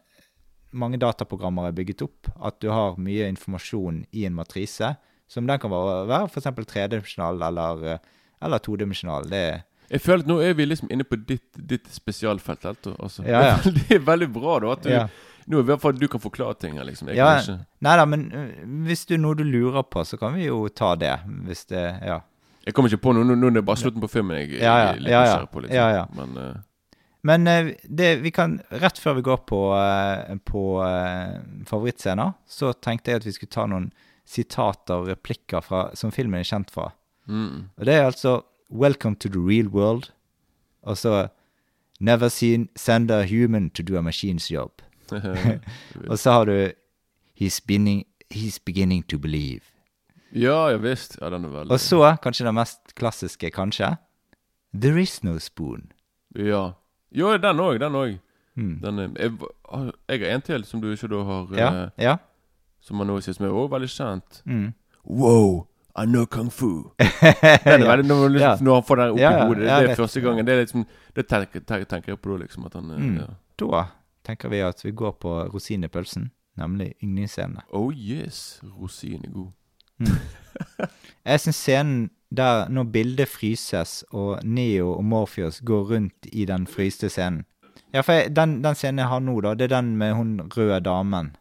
Mange dataprogrammer er bygget opp. At du har mye informasjon i en matrise. Som den kan være, f.eks. tredimensjonal eller, eh, eller todimensjonal. Det er Jeg føler at nå er vi liksom inne på ditt, ditt spesialfelt. Altså. Ja, ja. [laughs] Det er veldig bra, da. At du, Ja. Nå i hvert fall du kan forklare ting liksom. Jeg Ja, ikke. nei da, men øh, hvis er noe du lurer på, så kan vi jo ta det. Hvis det Ja. Jeg kommer ikke på noe. Nå, nå er det bare slutten på filmen jeg, Ja, ja, jeg litt ja, ja. på. Liksom. Ja, ja. Men uh... Men uh, det, vi kan Rett før vi går på, uh, på favorittscener, så tenkte jeg at vi skulle ta noen sitater og replikker fra, som filmen er kjent fra. mm. Og det er altså 'Welcome to the real world', og så 'Never seen send a human to do a machine's job'. [laughs] [laughs] Og så har du 'He's beginning, he's beginning to believe'. Ja, ja visst. Ja, den er veldig Og så, kanskje den mest klassiske, kanskje 'There is no spoon'. Ja. Jo, den òg. Den òg. Mm. Den er jeg, jeg har en til som du ikke da har Ja, eh, ja. Som man nå synes som er også veldig kjent. Mm. Wow, I know kung fu. [laughs] Den er veldig, når, Ja. når han får den opp Ja, i hodet. Det, jeg er vet. første gangen. Det er liksom Det tenker, tenker, tenker jeg på da, liksom. At han eh, Mm. ja. Da tenker vi at vi går på rosinepølsen, nemlig yndlingsscenene. Oh yes. Rosin er god. Jeg syns scenen der når bildet fryses, og Neo og Morpheus går rundt i den fryste scenen Ja, for jeg, den, den scenen jeg har nå, da, det er den med hun røde damen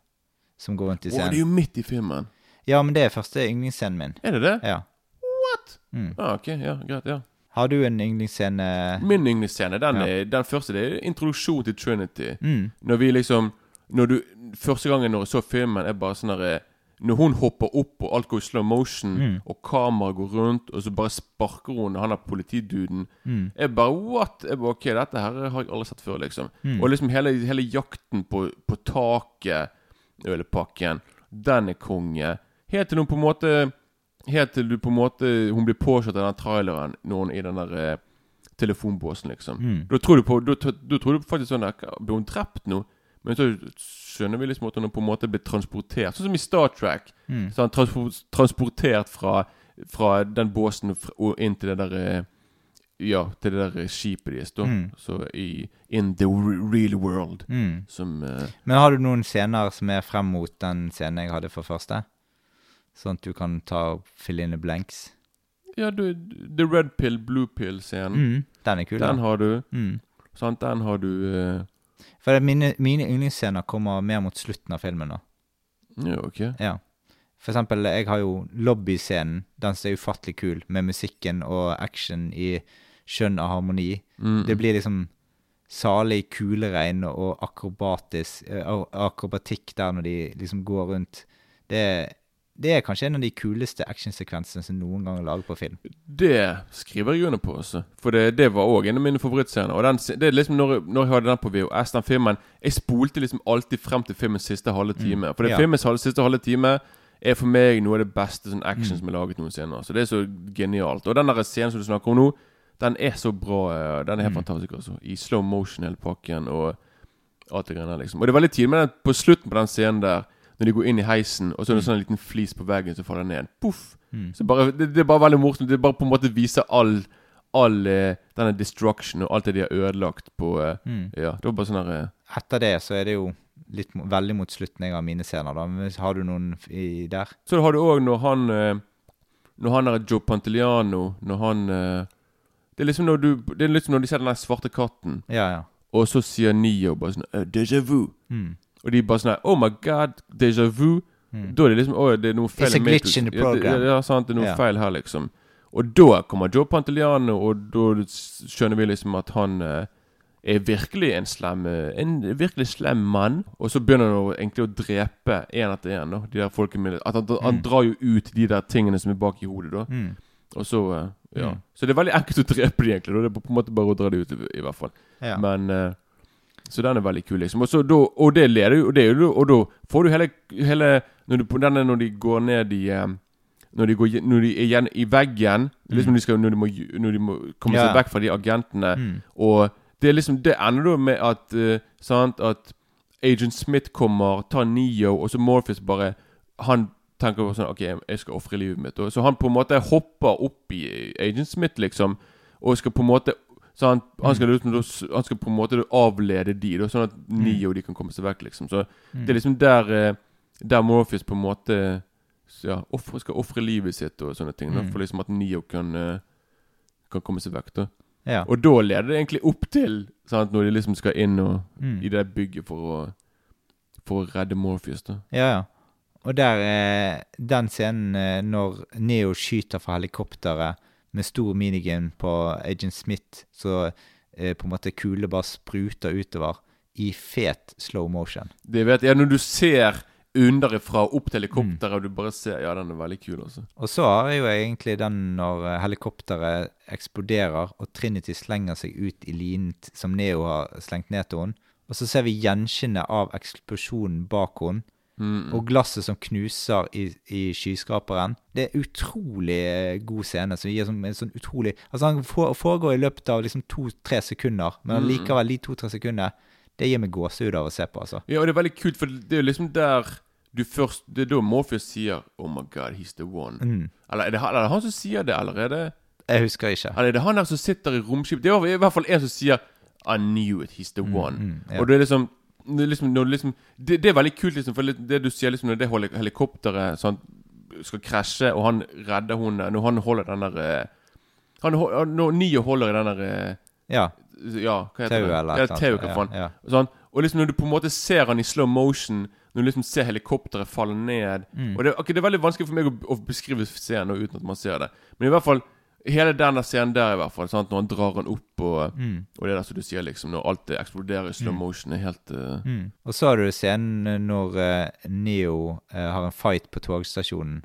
som går rundt i scenen. Wow, det er jo midt i filmen. Ja, men det er første yndlingsscenen min. Er det det? Ja. What? Mm. Ah, ok, ja, greit. ja Har du en yndlingsscene? Min yndlingsscene, den, Ja. den første, det er introduksjon til Trinity. Mm. Når vi liksom Når du Første gangen når jeg så filmen, er bare sånn derre Når hun hopper opp, og alt går i slow motion, Mm. og kameraet går rundt, og så bare sparker hun han der politiduden Mm. Jeg bare What? Jeg bare, ok, dette her har jeg aldri sett før, liksom. Mm. Og liksom hele, hele jakten på, på taket, Ølepakken pakken, den er konge. Helt til hun på en måte Helt til du på en måte hun blir påkjørt av den traileren når hun er i den der eh, telefonbåsen, liksom. Mm. Da tror du på Da, da tror du faktisk sånn der, Blir hun drept nå? Men så skjønner vi liksom at hun på en måte blir transportert. Sånn som i Star Trek. Mm. Så han transpor transportert fra, fra den båsen og inn til det der eh, Ja, til det der skipet deres, da. Mm. Så i In the real world. Mm. Som uh, Men har du noen scener som er frem mot den scenen jeg hadde for første? Sånn at du kan ta og fylle inn the blanks? Ja, du, The Red Pill, Blue Pill-scenen. Mm. Den er kul, Den da. har du. Mm. Sant? Den har du eh, For mine, mine yndlingsscener kommer mer mot slutten av filmen. da. Ja, ok. Ja. For eksempel, jeg har jo lobbyscenen. Den som er ufattelig kul, med musikken og action i skjønn og harmoni. Mm. Det blir liksom salig kuleregn og akrobatisk eh, akrobatikk der når de liksom går rundt. Det, det er kanskje en av de kuleste actionsekvensene som noen gang er laget på film. Det skriver jeg under på, også. For det, det var òg en av mine favorittscener. Og den, det er liksom når, når jeg hadde den på VHS, den filmen Jeg spolte liksom alltid frem til filmens siste halve time. For det Ja. filmens halve, siste halve time er for meg noe av det beste sånn action som er laget noensinne. Så det er så genialt. Og den der scenen som du snakker om nå, den er så bra. eh, Den er helt fantastisk, altså. I slow motion hele pakken og alt det greiene der, liksom. Og det er veldig tidlig, men på slutten på den scenen der, når de går inn i heisen, og så er det en sånn liten flis på veggen som faller ned. Poff! Så bare, det, det er bare veldig morsomt. Det bare på en måte viser all All eh, denne destruction og alt det de har ødelagt på eh, Mm. Ja, det var bare sånn her eh, Etter det så er det jo litt, veldig mot slutten av mine scener, da. Har du noen i der? Så har du òg når han Når han er Joe Panteliano Når han Det er liksom når du Det er liksom når de ser den der svarte katten, Ja, ja. og så sier Nio bare sånn Déjà vu. Mm. Og de bare sånn her, Oh my god, déjà vu. Da er det liksom Å, det er noe feil It's a i glitch in the Ja, program. Ja, sant, det er noe yeah. feil her, liksom. Og da kommer Joe Panteliano, og da skjønner vi liksom at han eh, er virkelig en slem eh, En virkelig slem mann. Og så begynner han å, egentlig å drepe én etter én. De der folkene At han, han drar jo ut de der tingene som er bak i hodet. da Mm. Og så eh, Ja. Mm. Så det er veldig enkelt å drepe de egentlig. Da. Det er på en måte bare å dra de ut, i, i hvert fall. ja. Men eh, Så den er veldig kul, liksom. Og, så da, og det leder jo Og, da får du hele, hele når, du, denne, når de går ned i eh, når de, går, når de er igjen i veggen liksom når, de skal, når, de må, når de må komme Ja. seg vekk fra de agentene Mm. Og det er liksom Det ender da med at uh, Sant At Agent Smith kommer, tar Neo, og så Morpheus bare Han tenker bare sånn OK, jeg skal ofre livet mitt. Og så han på en måte hopper opp i Agent Smith, liksom, og skal på en måte så han, han, skal, liksom, han skal på en måte avlede de, da, sånn at Neo de kan komme seg vekk. liksom Så Det er liksom der eh, Der Morpheus på en måte ja, offre- skal ofre livet sitt og sånne ting. Da, Mm. for liksom at Neo kan eh, Kan komme seg vekk. da ja. Og da leder det egentlig opp til sant, Når de liksom skal inn og, Mm. i det bygget for å for å redde Morpheus, da. Ja, ja. Og der, eh, den scenen når Neo skyter fra helikopteret med stor minigun på Agent Smith, så eh, på en måte kulene bare spruter utover i fet slow motion. Det vet jeg, Når du ser underifra opp til helikopteret, og du bare ser Ja, den er veldig kul, altså. Og så har jeg jo egentlig den når eh, helikopteret eksploderer, og Trinity slenger seg ut i linen som Neo har slengt ned til henne. Og så ser vi gjenskinnet av eksplosjonen bak henne, Mm, og glasset som knuser i, i skyskraperen. Det er utrolig eh, god scene. som gir sånn, en sånn utrolig Altså Han foregår i løpet av liksom to-tre sekunder, men Mm. allikevel de to-tre sekundene Det gir meg gåsehud av å se på, altså. Ja, og det er veldig kult, for det er liksom der du først Det er da Morpheus sier 'Oh my God, he's the one'. Mm. Eller er det, han- er det han som sier det, eller er det Jeg husker ikke. Eller er det han der som sitter i romskipet? Det er i hvert fall en som sier 'I knew it, he's the one'. mm, ja. Og det er liksom liksom, når liksom det, det er veldig kult, liksom, for det, du sier liksom når det heli- helikopteret sånn, skal krasje, og han redder henne Når han holder den der eh, han, Når Nio holder i den der eh, Ja. Ja, hva heter Tau eller ja, tau, hva faen. Ja, ja. Sånn. Og liksom når du på en måte ser han i slow motion, når du liksom ser helikopteret falle ned Mm. Og det, okay, det er veldig vanskelig for meg å, å beskrive scenen uten at man ser det. Men i hvert fall hele denne scenen der, i hvert fall. Sant? Når han drar han opp, og, Mm. og det der som du sier, liksom, når alt det eksploderer i slow motion, er helt uh... Mm. Og så har du scenen når uh, Neo uh, har en fight på togstasjonen.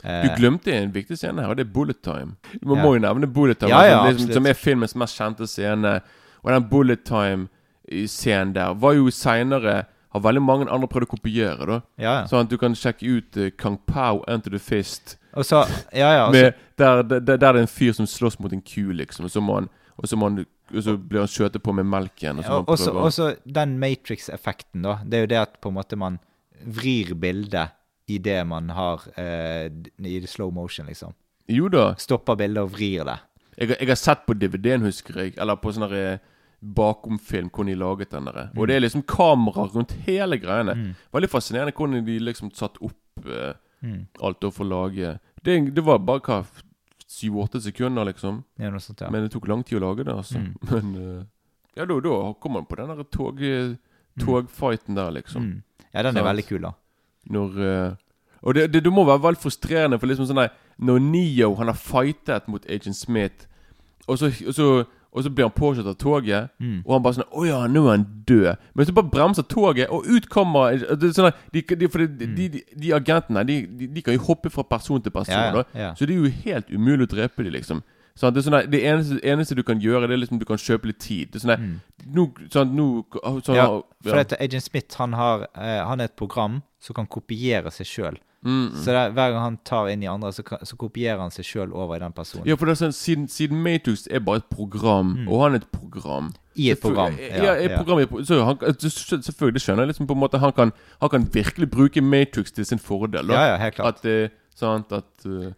Du glemte en viktig scene her, og det er Bullet Time. Man Ja. må jo nevne Bullet Time, Ja, ja, som, liksom, som er filmens mest kjente scene. Og den Bullet Time-scenen der var jo seinere Har veldig mange andre prøvd å kopiere, da. ja, ja. Sånn at du kan sjekke ut uh, Kang Pao Enter the Fist. Og så Ja, ja. Med, der, der, der det er en fyr som slåss mot en ku, liksom. Og så, må han, og så, må han, og så blir han skjøtet på med melk igjen. Og så også, den Matrix-effekten, da. Det er jo det at på en måte man vrir bildet i det man har eh, i det slow motion, liksom. Jo da. Stopper bildet og vrir det. Jeg, jeg har sett på DVD-en, husker jeg. Eller på sånn der, eh, bakomfilm hvordan de laget den der. Og det er liksom kamera rundt hele greiene. Veldig fascinerende hvordan de liksom satt opp eh, Mm. alt for å lage det, det var bare hva syv-åtte sekunder, liksom. Er sånt, ja. Men det tok lang tid å lage det, altså. Mm. [laughs] Men eh, Ja, da, da kommer man på den der tog, togfighten der, liksom. Mm. Ja, den er veldig kul, da. Når eh, Og det, det, det må være veldig frustrerende, for liksom sånn der Når Neo han har fightet mot Agent Smith, og så, og så, og så blir han påkjørt av toget, Mm. og han bare sånn 'Å ja, nå er han død'. Men så bare bremser toget, og ut kommer er sånn de, de, de, de, de, agentene de, kan jo hoppe fra person til person, Ja, ja, så det er jo helt umulig å drepe dem, liksom. Sånn, det, sånn det eneste, eneste du kan gjøre, det er liksom du kan kjøpe litt tid. Det er sånn mm. nå, sånn, no, sånn, Mm. Ja, ja. for dette Agent Smith han har eh, Han er et program som kan kopiere seg sjøl. Mm, Så det, er- hver gang han tar inn i andre, så, så kopierer han seg sjøl over i den personen. Ja, for det er sånn, siden, siden Matrix er bare et program, og han er et program Mm. I et program. Ja, et program så han, selvfølgelig skjønner jeg liksom på en måte Han kan, han kan virkelig bruke Matrix til sin fordel. da. Ja, ja, helt klart. At det sant, at uh,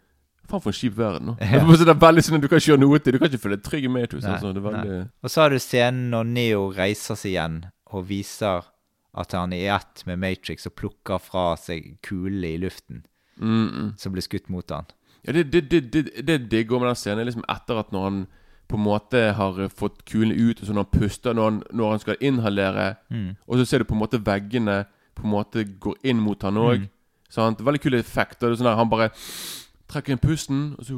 Faen, for en kjip verden. nå. [laughs] Ja. det er veldig sånn at Du kan ikke gjøre noe til Du kan ikke føle deg trygg i Matrix. Altså, det veldig Og så har du scenen når Neo reiser seg igjen og viser at han i ett med Matrix og plukker fra seg kulene i luften mm, mm. som blir skutt mot han. Ja, det, det, det, det, det digger med den scenen. Liksom etter at når han på en måte har fått kulene ut, og så når han puster når han, når han skal inhalere, Mm. og så ser du på en måte veggene på en måte går inn mot han òg. Mm. Veldig kul effekt. Det er sånn der, Han bare trekker inn pusten, og så,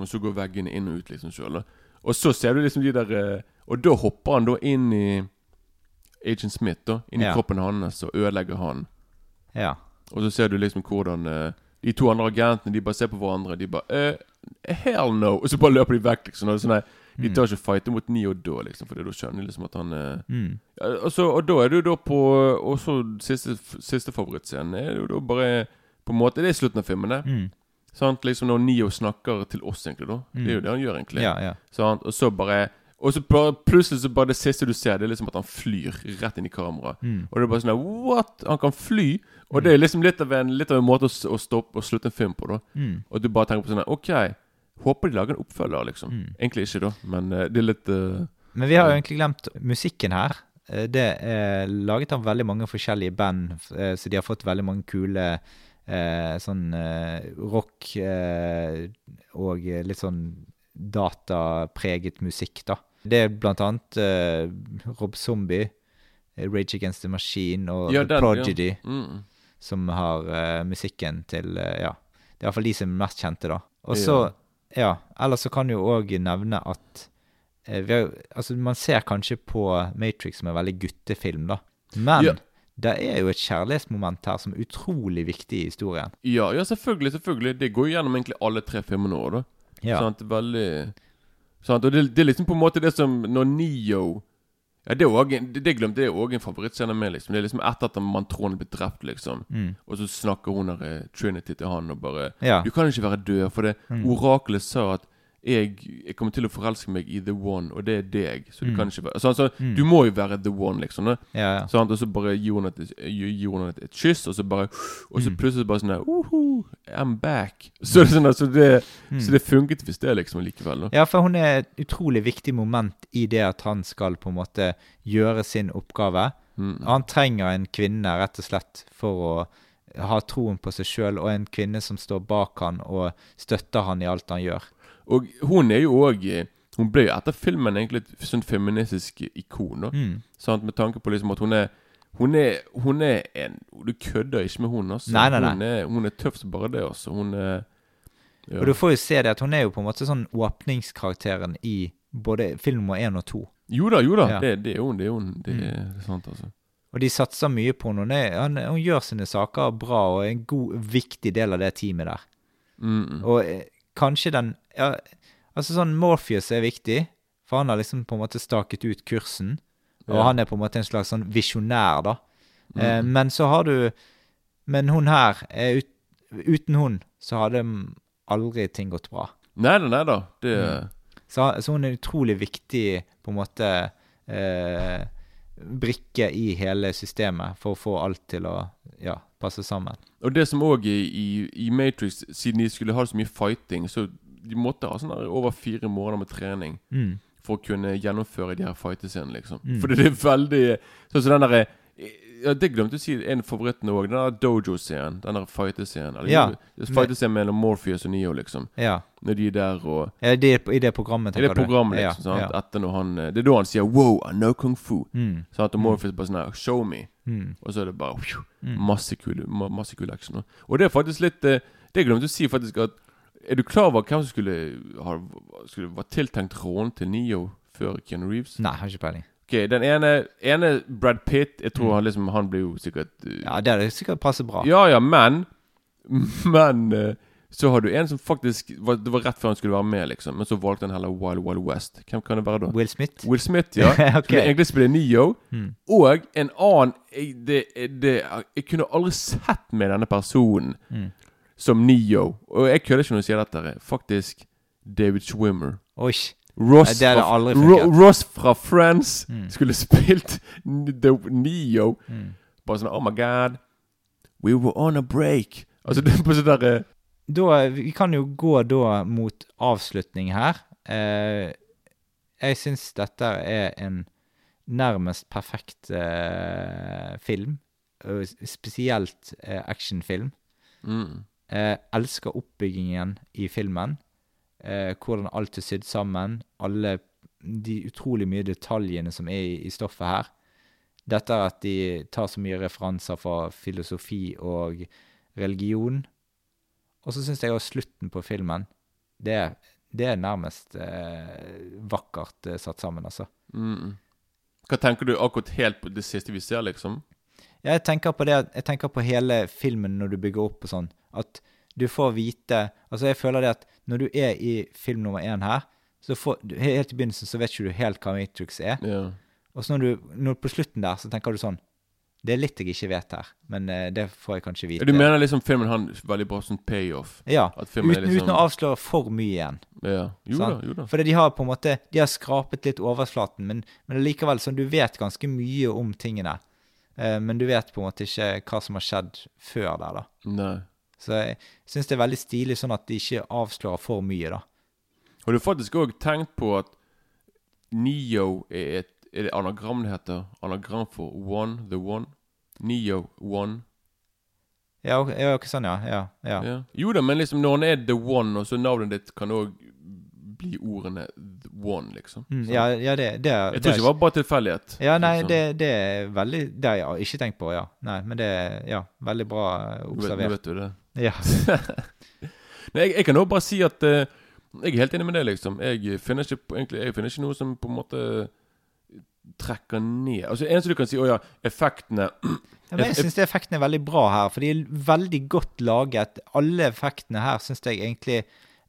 og så går veggene inn og ut liksom sjøl. Og så ser du liksom de der eh, Og da hopper han da inn i Agent Smith, da. inni Ja. kroppen hans og ødelegger han. Ja. Og så ser du liksom hvordan eh, de to andre agentene De bare ser på hverandre. De bare eh, Hell no! Og så bare løper de vekk, liksom. Og sånn nei, de tar ikke fighte mot Neo da, liksom, Fordi da skjønner de liksom at han eh, Mm. ja, og, da er du da på Og så siste, siste favorittscenen er jo da bare På en måte Det er slutten av filmen, det. Mm. Sant? Liksom når Neo snakker til oss, egentlig. da Det er jo det han gjør, egentlig. Ja, ja. Sant? Og så bare Og så plutselig så bare det siste du ser, det er liksom at han flyr rett inn i kameraet. Mm. Og det er bare sånn der, What? Han kan fly? Og det er liksom litt av en, litt av en måte å, å stoppe og slutte en film på, da. Mm. Og du bare tenker på sånn der, OK, håper de lager en oppfølger, liksom. Mm. Egentlig ikke, da, men uh, det er litt uh, Men vi har jo egentlig glemt musikken her. Eh, Det er laget av veldig mange forskjellige band, så de har fått veldig mange kule eh, sånn eh, rock eh, og litt sånn datapreget musikk, da. Det er blant annet uh, Rob Zombie, eh, Rage Against the Machine og Ja, den, Prodigy, Ja. Mm. som har uh, musikken til uh, Ja, det er iallfall de som er mest kjente, da. Og så, ja, ellers så kan jo òg nevne at vi har, Altså, man ser kanskje på Matrix som en veldig guttefilm, da. Men Ja. det er jo et kjærlighetsmoment her som er utrolig viktig i historien. Ja, ja, selvfølgelig. selvfølgelig Det går gjennom egentlig alle tre filmene òg, da. Ja. Sant? Veldig Sant? Og det, det er liksom på en måte det som når Neo Ja, det, også det, glemte jeg òg en favorittscene med, liksom. Det er liksom etter at mantronen blir drept, liksom. Mm. Og så snakker hun der eh, Trinity til han og bare Ja. Du kan ikke være død, for det Mm. oraklet sa at jeg, jeg kommer til å forelske meg i the one, og det er deg. Så du Mm. kan ikke være Så, så Mm. du må jo være the one, liksom. Ja, ja. Sånn, Og så bare gir hun et, et, et kyss, og så bare Og så Mm. plutselig bare sånn der Uhu, I'm back. Så, sånn, altså det, Mm. så det funket hvis det, liksom, likevel. Da. Ja, for hun er et utrolig viktig moment i det at han skal på en måte gjøre sin oppgave. Mm. Han trenger en kvinne rett og slett for å ha troen på seg sjøl, og en kvinne som står bak han og støtter han i alt han gjør. Og hun er jo òg Hun ble jo etter filmen egentlig et sånn feministisk ikon. Mm. Sant? Med tanke på liksom at hun er Hun er, hun er en Du kødder ikke med hun, altså. Nei, nei, nei. Hun, er, hun er tøff som bare det, altså. Hun er ja. Og du får jo se det at hun er jo på en måte sånn åpningskarakteren i både film nummer én og to. Jo da, jo da. Ja. Det, det er hun. Det er hun. Det Mm. er sant, altså. Og de satser mye på henne. Hun, hun gjør sine saker bra og er en god, viktig del av det teamet der. Mm. Og eh, kanskje den ja, Altså sånn Morpheus er viktig, for han har liksom på en måte staket ut kursen. Og Ja. han er på en måte en slags sånn visjonær, da. Eh, Mm. men så har du Men hun her er ut, Uten hun så hadde aldri ting gått bra. Nei da, nei da. Det Mm. Så, så hun er utrolig viktig på en måte eh, brikke i hele systemet for å få alt til å ja, passe sammen. Og det som òg i, i, i Matrix, siden de skulle ha så mye fighting, så de måtte ha sånn over fire måneder med trening Mm. for å kunne gjennomføre de her fightescenene, liksom. Mm. Fordi det er veldig Sånn som den derre ja, Det glemte å si en av favorittene òg. Den der dojo-scenen. Den der fightescenen. Ja. Fightescenen mellom Morpheus og Neo, liksom. Ja. Når de er der og Er det I det programmet, I det programmet, du? Ja, liksom. Ja. Etter når han Det er da han sier 'wow, I know kung fu'. Mm. Sant? Og Morpheus bare sånn her 'show me'. Mm. Og så er det bare pju, Mm. masse kul, ma masse kul action. Og- Og det er faktisk litt eh, Det glemte å si, faktisk, at Er du klar over hvem som skulle ha Skulle var tiltenkt rollen til Neo før Keanu Reeves? Nei, har ikke peiling. Ok, Den ene, ene Brad Pitt Jeg tror Mm. han liksom Han blir jo sikkert uh, Ja, det hadde sikkert passet bra. ja, ja, men [laughs] Men uh, så har du en som faktisk var, Det var rett før han skulle være med, liksom. Men så valgte han heller Wild Wild West. Hvem kan det være da? Will Smith? Will Smith, ja. [laughs] Ok. Som egentlig spiller Neo. Mm. Og en annen jeg, det, det, jeg kunne aldri sett med denne personen Mm. Som Neo. Og jeg kødder ikke når jeg sier dette. Faktisk David Schwimmer. Oi. Ross, Nei, fra, Ro. Ross fra Friends Mm. skulle [laughs] spilt Neo. Mm. Bare sånn Oh my God. We were on a break. Altså det er på sånn der eh, Da, vi kan jo gå da mot avslutning her. Eh, jeg syns dette er en nærmest perfekt eh, film. Og spesielt eh, actionfilm. mm. Eh, elsker oppbyggingen i filmen. Eh, hvordan alt er sydd sammen. Alle de utrolig mye detaljene som er i, i stoffet her. Dette er at de tar så mye referanser fra filosofi og religion. Og så syns jeg også slutten på filmen Det, det er nærmest eh, vakkert eh, satt sammen, altså. Mm. Hva tenker du akkurat helt på det siste vi ser, liksom? Jeg tenker på det Jeg tenker på hele filmen når du bygger opp og sånn. At du får vite Altså, jeg føler det at når du er i film nummer én her, så får du, Helt i begynnelsen så vet ikke du helt hva Matrix er. Ja. Og så når du når på slutten der, så tenker du sånn Det er litt jeg ikke vet her, men eh, det får jeg kanskje vite. Du mener liksom filmen har en veldig bra sånn payoff? Ja. Uten, liksom uten å avsløre for mye igjen. Ja. Jo da, jo da. For de har på en måte De har skrapet litt overflaten, men, men likevel sånn du vet ganske mye om tingene. Eh, men du vet på en måte ikke hva som har skjedd før der, da. Nei. Så jeg syns det er veldig stilig sånn at de ikke avslører for mye, da. Har du faktisk òg tenkt på at Neo er et Er det anagram det heter? Anagram for One, The One? Neo, One. Ja, ok, ja, ok, sånn, ja. Ja. ja. Jo da, men liksom når han er The One, og så navnet ditt kan òg bli ordene One, liksom. Mm, ja, ja, det, det, Jeg det tror er- ikke det var bare tilfeldighet. Ja, nei, liksom. det, det er veldig Det har jeg ikke tenkt på, ja. Nei, men det ja, veldig bra observert. Nå vet, nå vet du det. Ja. [laughs] Nei, jeg, jeg kan også bare si at uh, jeg er helt enig med det, liksom. Jeg finner ikke, egentlig, jeg finner ikke noe som på en måte trekker ned Altså, Eneste du kan si, å ja, effektene [clears throat] Ja, men jeg syns effektene er veldig bra her, for de er veldig godt laget. Alle effektene her syns jeg egentlig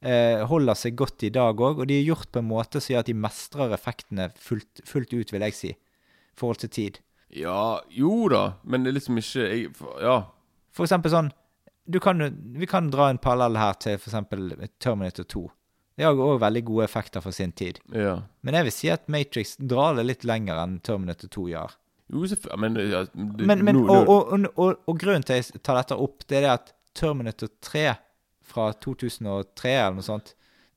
holder seg godt i dag òg, og de er gjort på en måte som gjør at de mestrer effektene fullt, fullt ut, vil jeg si, i forhold til tid. Ja, jo da, men det er liksom ikke jeg, for- Ja. For eksempel sånn du kan, Vi kan dra en parallell her til for eksempel Terminator 2. Det har òg veldig gode effekter for sin tid. ja. Men jeg vil si at Matrix drar det litt lenger enn Terminator 2 gjør. Jo, selvfølgelig Men, ja, Men, men og, og, og, og, og grunnen til at jeg tar dette opp, det er det at Terminator 3 fra 2003 eller noe sånt,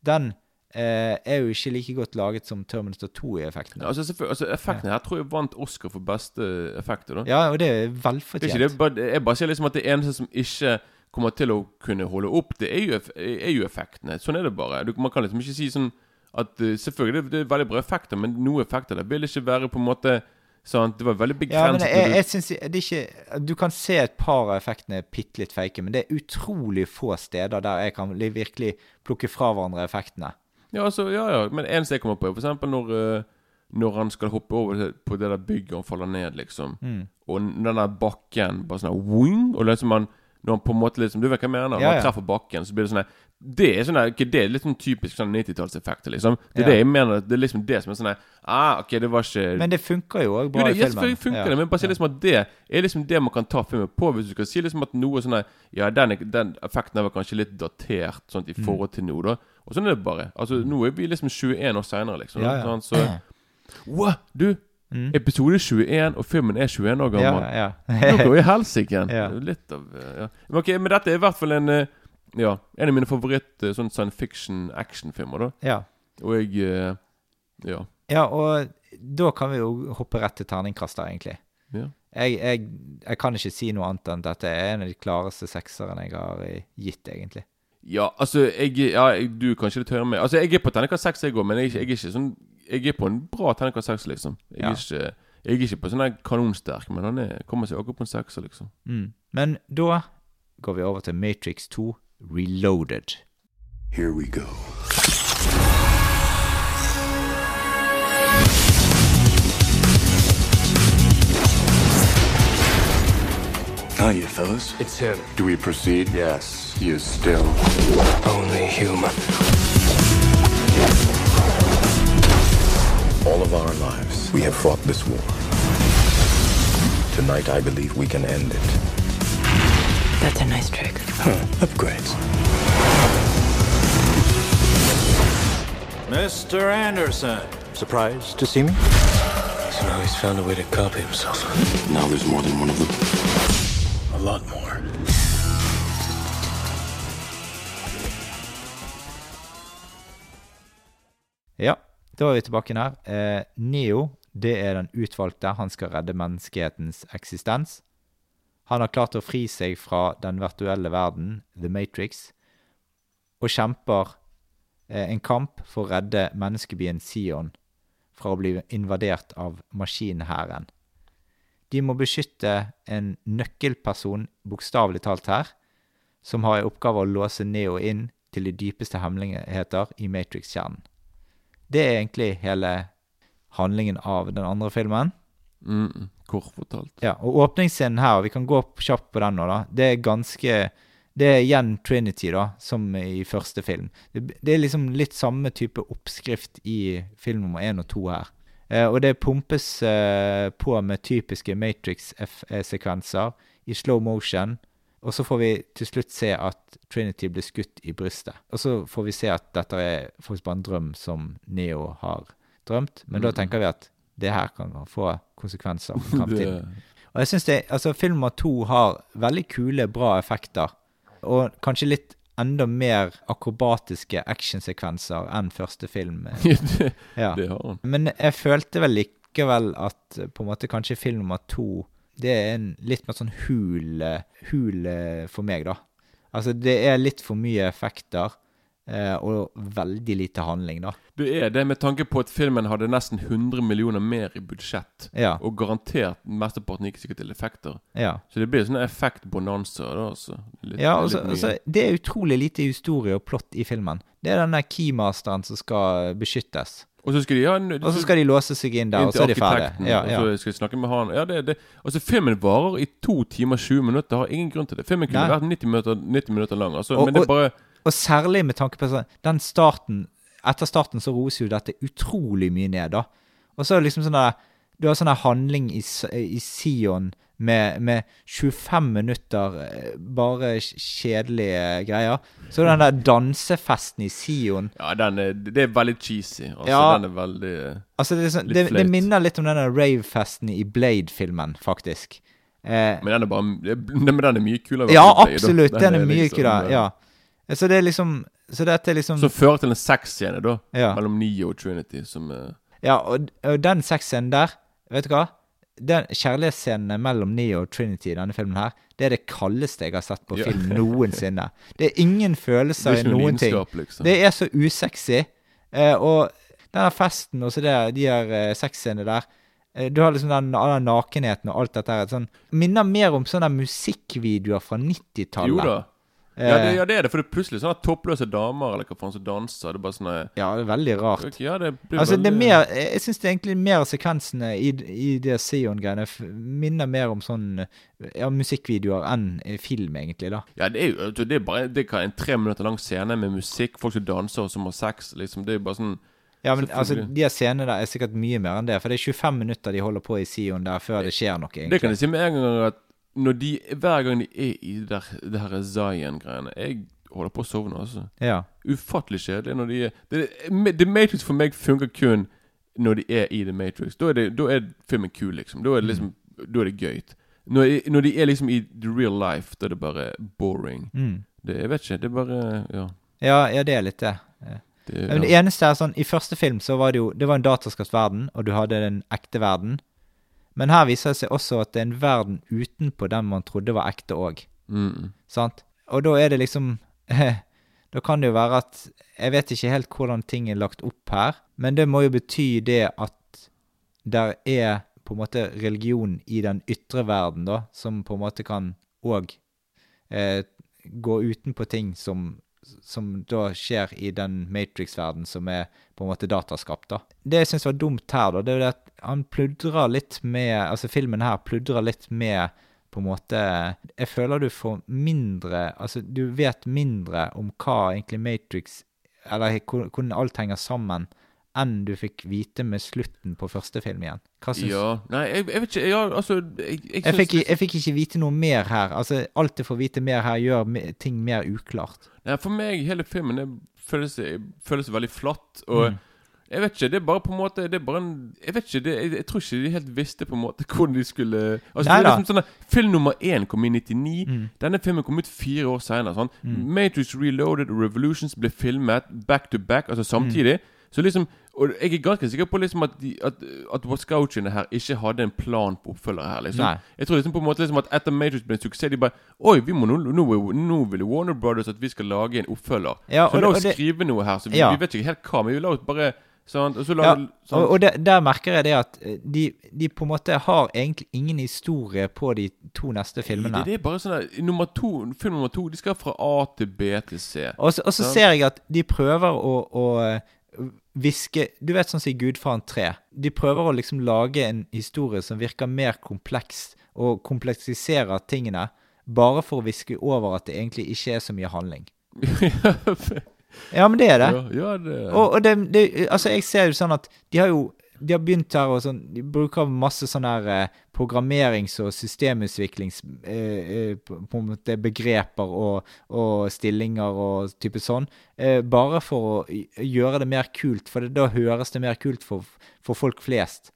den eh, er jo ikke like godt laget som Terminator 2 i effektene. Altså, altså Effektene her tror jeg vant Oscar for beste effekter. da Ja, og det er Det er ikke det, er, Jeg bare sier liksom at det eneste som ikke kommer til å kunne holde opp, det er jo, er jo effektene. Sånn er det bare. Du, man kan liksom ikke si sånn at eh, Selvfølgelig det, det er veldig bra effekter, men noen effekter der vil ikke være på en måte sånn Det var veldig Ja, men begrenset. jeg, jeg synes det ikke Du kan se et par av effektene bitte litt fake, men det er utrolig få steder der jeg kan virkelig plukke fra hverandre effektene. ja, altså, ja, ja, men eneste jeg kommer på, er eksempel når eh, Når han skal hoppe over på det der bygget og faller ned, liksom. Mm. Og den der bakken bare sånn wing, Og liksom han Når han på en måte liksom Du vet hva jeg mener? Når Ja, han treffer bakken, så blir det sånn her- Det er sånn her, det er litt sånn typisk sånn 90-tallseffekter, liksom. Det er Ja. det jeg mener. Det er liksom det som er sånn her Ah, ok, det var ikke Men det funker jo òg Jo, bra det, i ja, filmen. selvfølgelig funker Ja. det, men bare si liksom at det er liksom det man kan ta filmen på. Hvis du skal si liksom at noe sånn her Ja, den, den effekten var kanskje litt datert sånn Mm. i forhold til nå, da. Og sånn er det bare. Altså, nå er vi liksom 21 år seinere, liksom. Ja, ja. Sånn, så [clears throat] Wow, du! Mm. Episode 21, og filmen er 21 år gammel. Ja, ja. går i helsike. [laughs] Ja. Litt av eh, ja. Men ok, men dette er i hvert fall en eh, Ja, en av mine favoritt eh, sånn science fiction actionfilmer, da. ja. Og jeg Ja. Ja, og da kan vi jo hoppe rett til terningkaster, egentlig. ja. Jeg, jeg, jeg kan ikke si noe annet enn at dette er en av de klareste sekserne jeg har gitt, egentlig. Ja, altså jeg, ja, Du kan ikke litt høre med Altså, jeg er på terningkast seks, jeg òg, men jeg, er jeg er ikke sånn Jeg er på en bra terningkast seks, liksom. Jeg, Ja. er ikke, jeg er ikke på sånn kanonsterk, men han er, kommer seg akkurat på en sekser, liksom. Mm. Men da går vi over til Matrix 2 Reloaded. Here we go. How you fellas? It's him. Do we proceed? Yes. He is still. Only human. All of our lives, we have fought this war. Tonight, I believe we can end it. That's a nice trick. Upgrades. Mr. Anderson. Surprised to see me? So now he's found a way to copy himself. Now there's more than one of them. A lot more. Ja, da er vi tilbake her. Eh, Neo, det er den utvalgte. Han skal redde menneskehetens eksistens. Han har klart å fri seg fra den virtuelle verden, The Matrix, og kjemper eh, en kamp for å redde menneskebyen Sion fra å bli invadert av maskinhæren. De må beskytte en nøkkelperson, bokstavelig talt her, som har i oppgave å låse Neo inn til de dypeste hemmeligheter i Matrix-kjernen. Det er egentlig hele handlingen av den andre filmen. Mm, kort fortalt. Ja, og åpningsscenen her, vi kan gå kjapt på den nå, da. Det er ganske Det er igjen Trinity, da, som i første film. Det, det er liksom litt samme type oppskrift i film nummer én og to her. Eh, og det pumpes eh, på med typiske Matrix-sekvenser i slow motion. Og så får vi til slutt se at Trinity blir skutt i brystet. Og så får vi se at dette er faktisk bare en drøm som Neo har drømt. Men da tenker vi at det her kan få konsekvenser for [laughs] framtiden. Og jeg synes det, altså Film nummer to har veldig kule, bra effekter. Og kanskje litt enda mer akrobatiske actionsekvenser enn første film. [laughs] Ja. det har han. Men jeg følte vel likevel at på en måte kanskje film nummer to Det er en litt mer sånn hul, eh, hul eh, for meg, da. Altså, det er litt for mye effekter. eh, og veldig lite handling, da. Det er det med tanke på at filmen hadde nesten 100 millioner mer i budsjett. Ja. Og garantert mesteparten gikk sikkert til effekter. Ja. Så det blir sånn effektbonanza. altså. Litt- Ja, litt altså, altså, Det er utrolig lite historie og plott i filmen. Det er den der keymasteren som skal beskyttes. Og så skal de ha en Og så skal de låse seg inn der, og så er de ferdige. Ja, Ja, og så skal de snakke med han. Ja, det, det. Altså, filmen varer i to timer 20 minutter. Har ingen grunn til det. Filmen kunne Nei. vært 90 minutter, 90 minutter lang. Altså, Og- men det bare Og særlig med tanke på sånn Den starten Etter starten så roser jo dette utrolig mye ned, da. Og så er det liksom sånn der Du har sånn handling i, i Sion med, med 25 minutter eh, bare kjedelige greier. Så den der dansefesten i Sion Ja, den er, det er veldig cheesy. Altså, Ja. Den er veldig Altså det, er sånn, det, det minner litt om den rave-festen i Blade-filmen, faktisk. Eh, Men den er bare Men den er mye kulere. ja, absolutt. Den er mye liksom, kulere. eh, Ja. Så det er liksom Så dette er liksom Som fører til en sexscene, da. Ja. Mellom Neo og Trinity, som eh, Ja, og, og den sexscenen der, vet du hva? Den Kjærlighetsscenen mellom Neo og Trinity i denne filmen her, det er det kaldeste jeg har sett på film noensinne. [laughs] Det er ingen følelser er i noen ting. liksom. Det er så usexy. Eh, og denne festen og så det, de her eh, sexscenene der eh, Du har liksom den, den nakenheten og alt dette her. Sånn, minner mer om sånne musikkvideoer fra 90-tallet. Ja det, Eh, ja, det er det. For det er plutselig sånne toppløse damer eller hva faen som danser. Det er bare sånn eh, ja, det er veldig rart. Ja, det blir Altså, det er mer Jeg syns egentlig mer av sekvensene i, i det Sion-greiene minner mer om sånn ja, musikkvideoer enn eh, film, egentlig, da. Ja, det er jo det er bare Det er en tre minutter lang scene med musikk, folk som danser og som har sex. Liksom, Det er jo bare sånn Ja, men altså, de scenene der er sikkert mye mer enn det, for det er 25 minutter de holder på i Sion der før det skjer noe, egentlig. Det kan jeg si med en gang at når de, hver gang de er i det, der, det her Zion-greiene Jeg holder på å sovne, altså. Ja. Ufattelig kjedelig når de er det, The Matrix for meg funker kun når de er i The Matrix. Da er, det, da er filmen kul, liksom. Da er det liksom Da er det gøy. Når, når de er liksom i the real life, da er det bare boring. Mm. Det, jeg vet ikke. Det er bare Ja. ja, ja, det er litt det. Det, ja. det eneste er sånn, I første film så var det jo Det var en dataskapt verden, og du hadde den ekte verden. Men her viser det seg også at det er en verden utenpå den man trodde var ekte òg. Mm. Sant? Og da er det liksom Da kan det jo være at Jeg vet ikke helt hvordan ting er lagt opp her, men det må jo bety det at der er på en måte religion i den ytre verden, da, som på en måte kan òg eh, gå utenpå ting som som da skjer i den Matrix-verden som er på en måte dataskapt. da. Det jeg syns var dumt her, da, det er jo det at han pludrer litt med Altså filmen her pludrer litt med på en måte Jeg føler du får mindre Altså, du vet mindre om hva egentlig Matrix Eller hvordan alt henger sammen, enn du fikk vite med slutten på første film igjen. Hva syns Ja Nei, jeg, jeg vet ikke. Ja, altså Jeg, jeg, jeg fikk, jeg fikk ikke vite noe mer her. Altså, Alt jeg får vite mer her, gjør ting mer uklart. Nei, For meg, hele filmen det føles, føles veldig flatt. Og Mm. Jeg vet ikke, det er bare på en måte en Jeg vet ikke, det, jeg, jeg tror ikke de helt visste på en måte hvordan de skulle Altså, Nei det er liksom sånn Film nummer én kom i 99. Mm. Denne filmen kom ut fire år senere. Sånn. Matrix Reloaded og Revolutions ble filmet back to back, altså samtidig. Så liksom Og jeg er ganske sikker på liksom at, de, at, at Wachowskiene her ikke hadde en plan på oppfølgere her. liksom Nei. Jeg tror liksom på en måte liksom at etter Matrix ble en suksess, de bare Oi, vi må nå, nå, nå vil Warner Brothers at vi skal lage en oppfølger. Ja, så la oss skrive noe her. Så vi, Ja. vi vet ikke helt hva, men vi la oss bare sant? Og Ja, og, og det, der merker jeg det at eh, de, de på en måte har egentlig ingen historie på de to neste filmene. det, det er bare sånn der, nummer to, Film nummer to De skal fra A til B til C. Og så, og så ser jeg at de prøver å, å eh, viske Du vet sånn som i Gudfaren 3. De prøver å liksom lage en historie som virker mer kompleks, og kompleksiserer tingene, bare for å viske over at det egentlig ikke er så mye handling. [laughs] [laughs] Ja, men det er det. ja, ja, det Og, og det, det, altså jeg ser jo sånn at de har jo de har begynt her og sånn De bruker masse sånn her eh, programmerings- og systemutviklings eh, eh, og, og stillinger og type sånn. Eh, bare for å gjøre det mer kult, for det, da høres det mer kult for, for folk flest.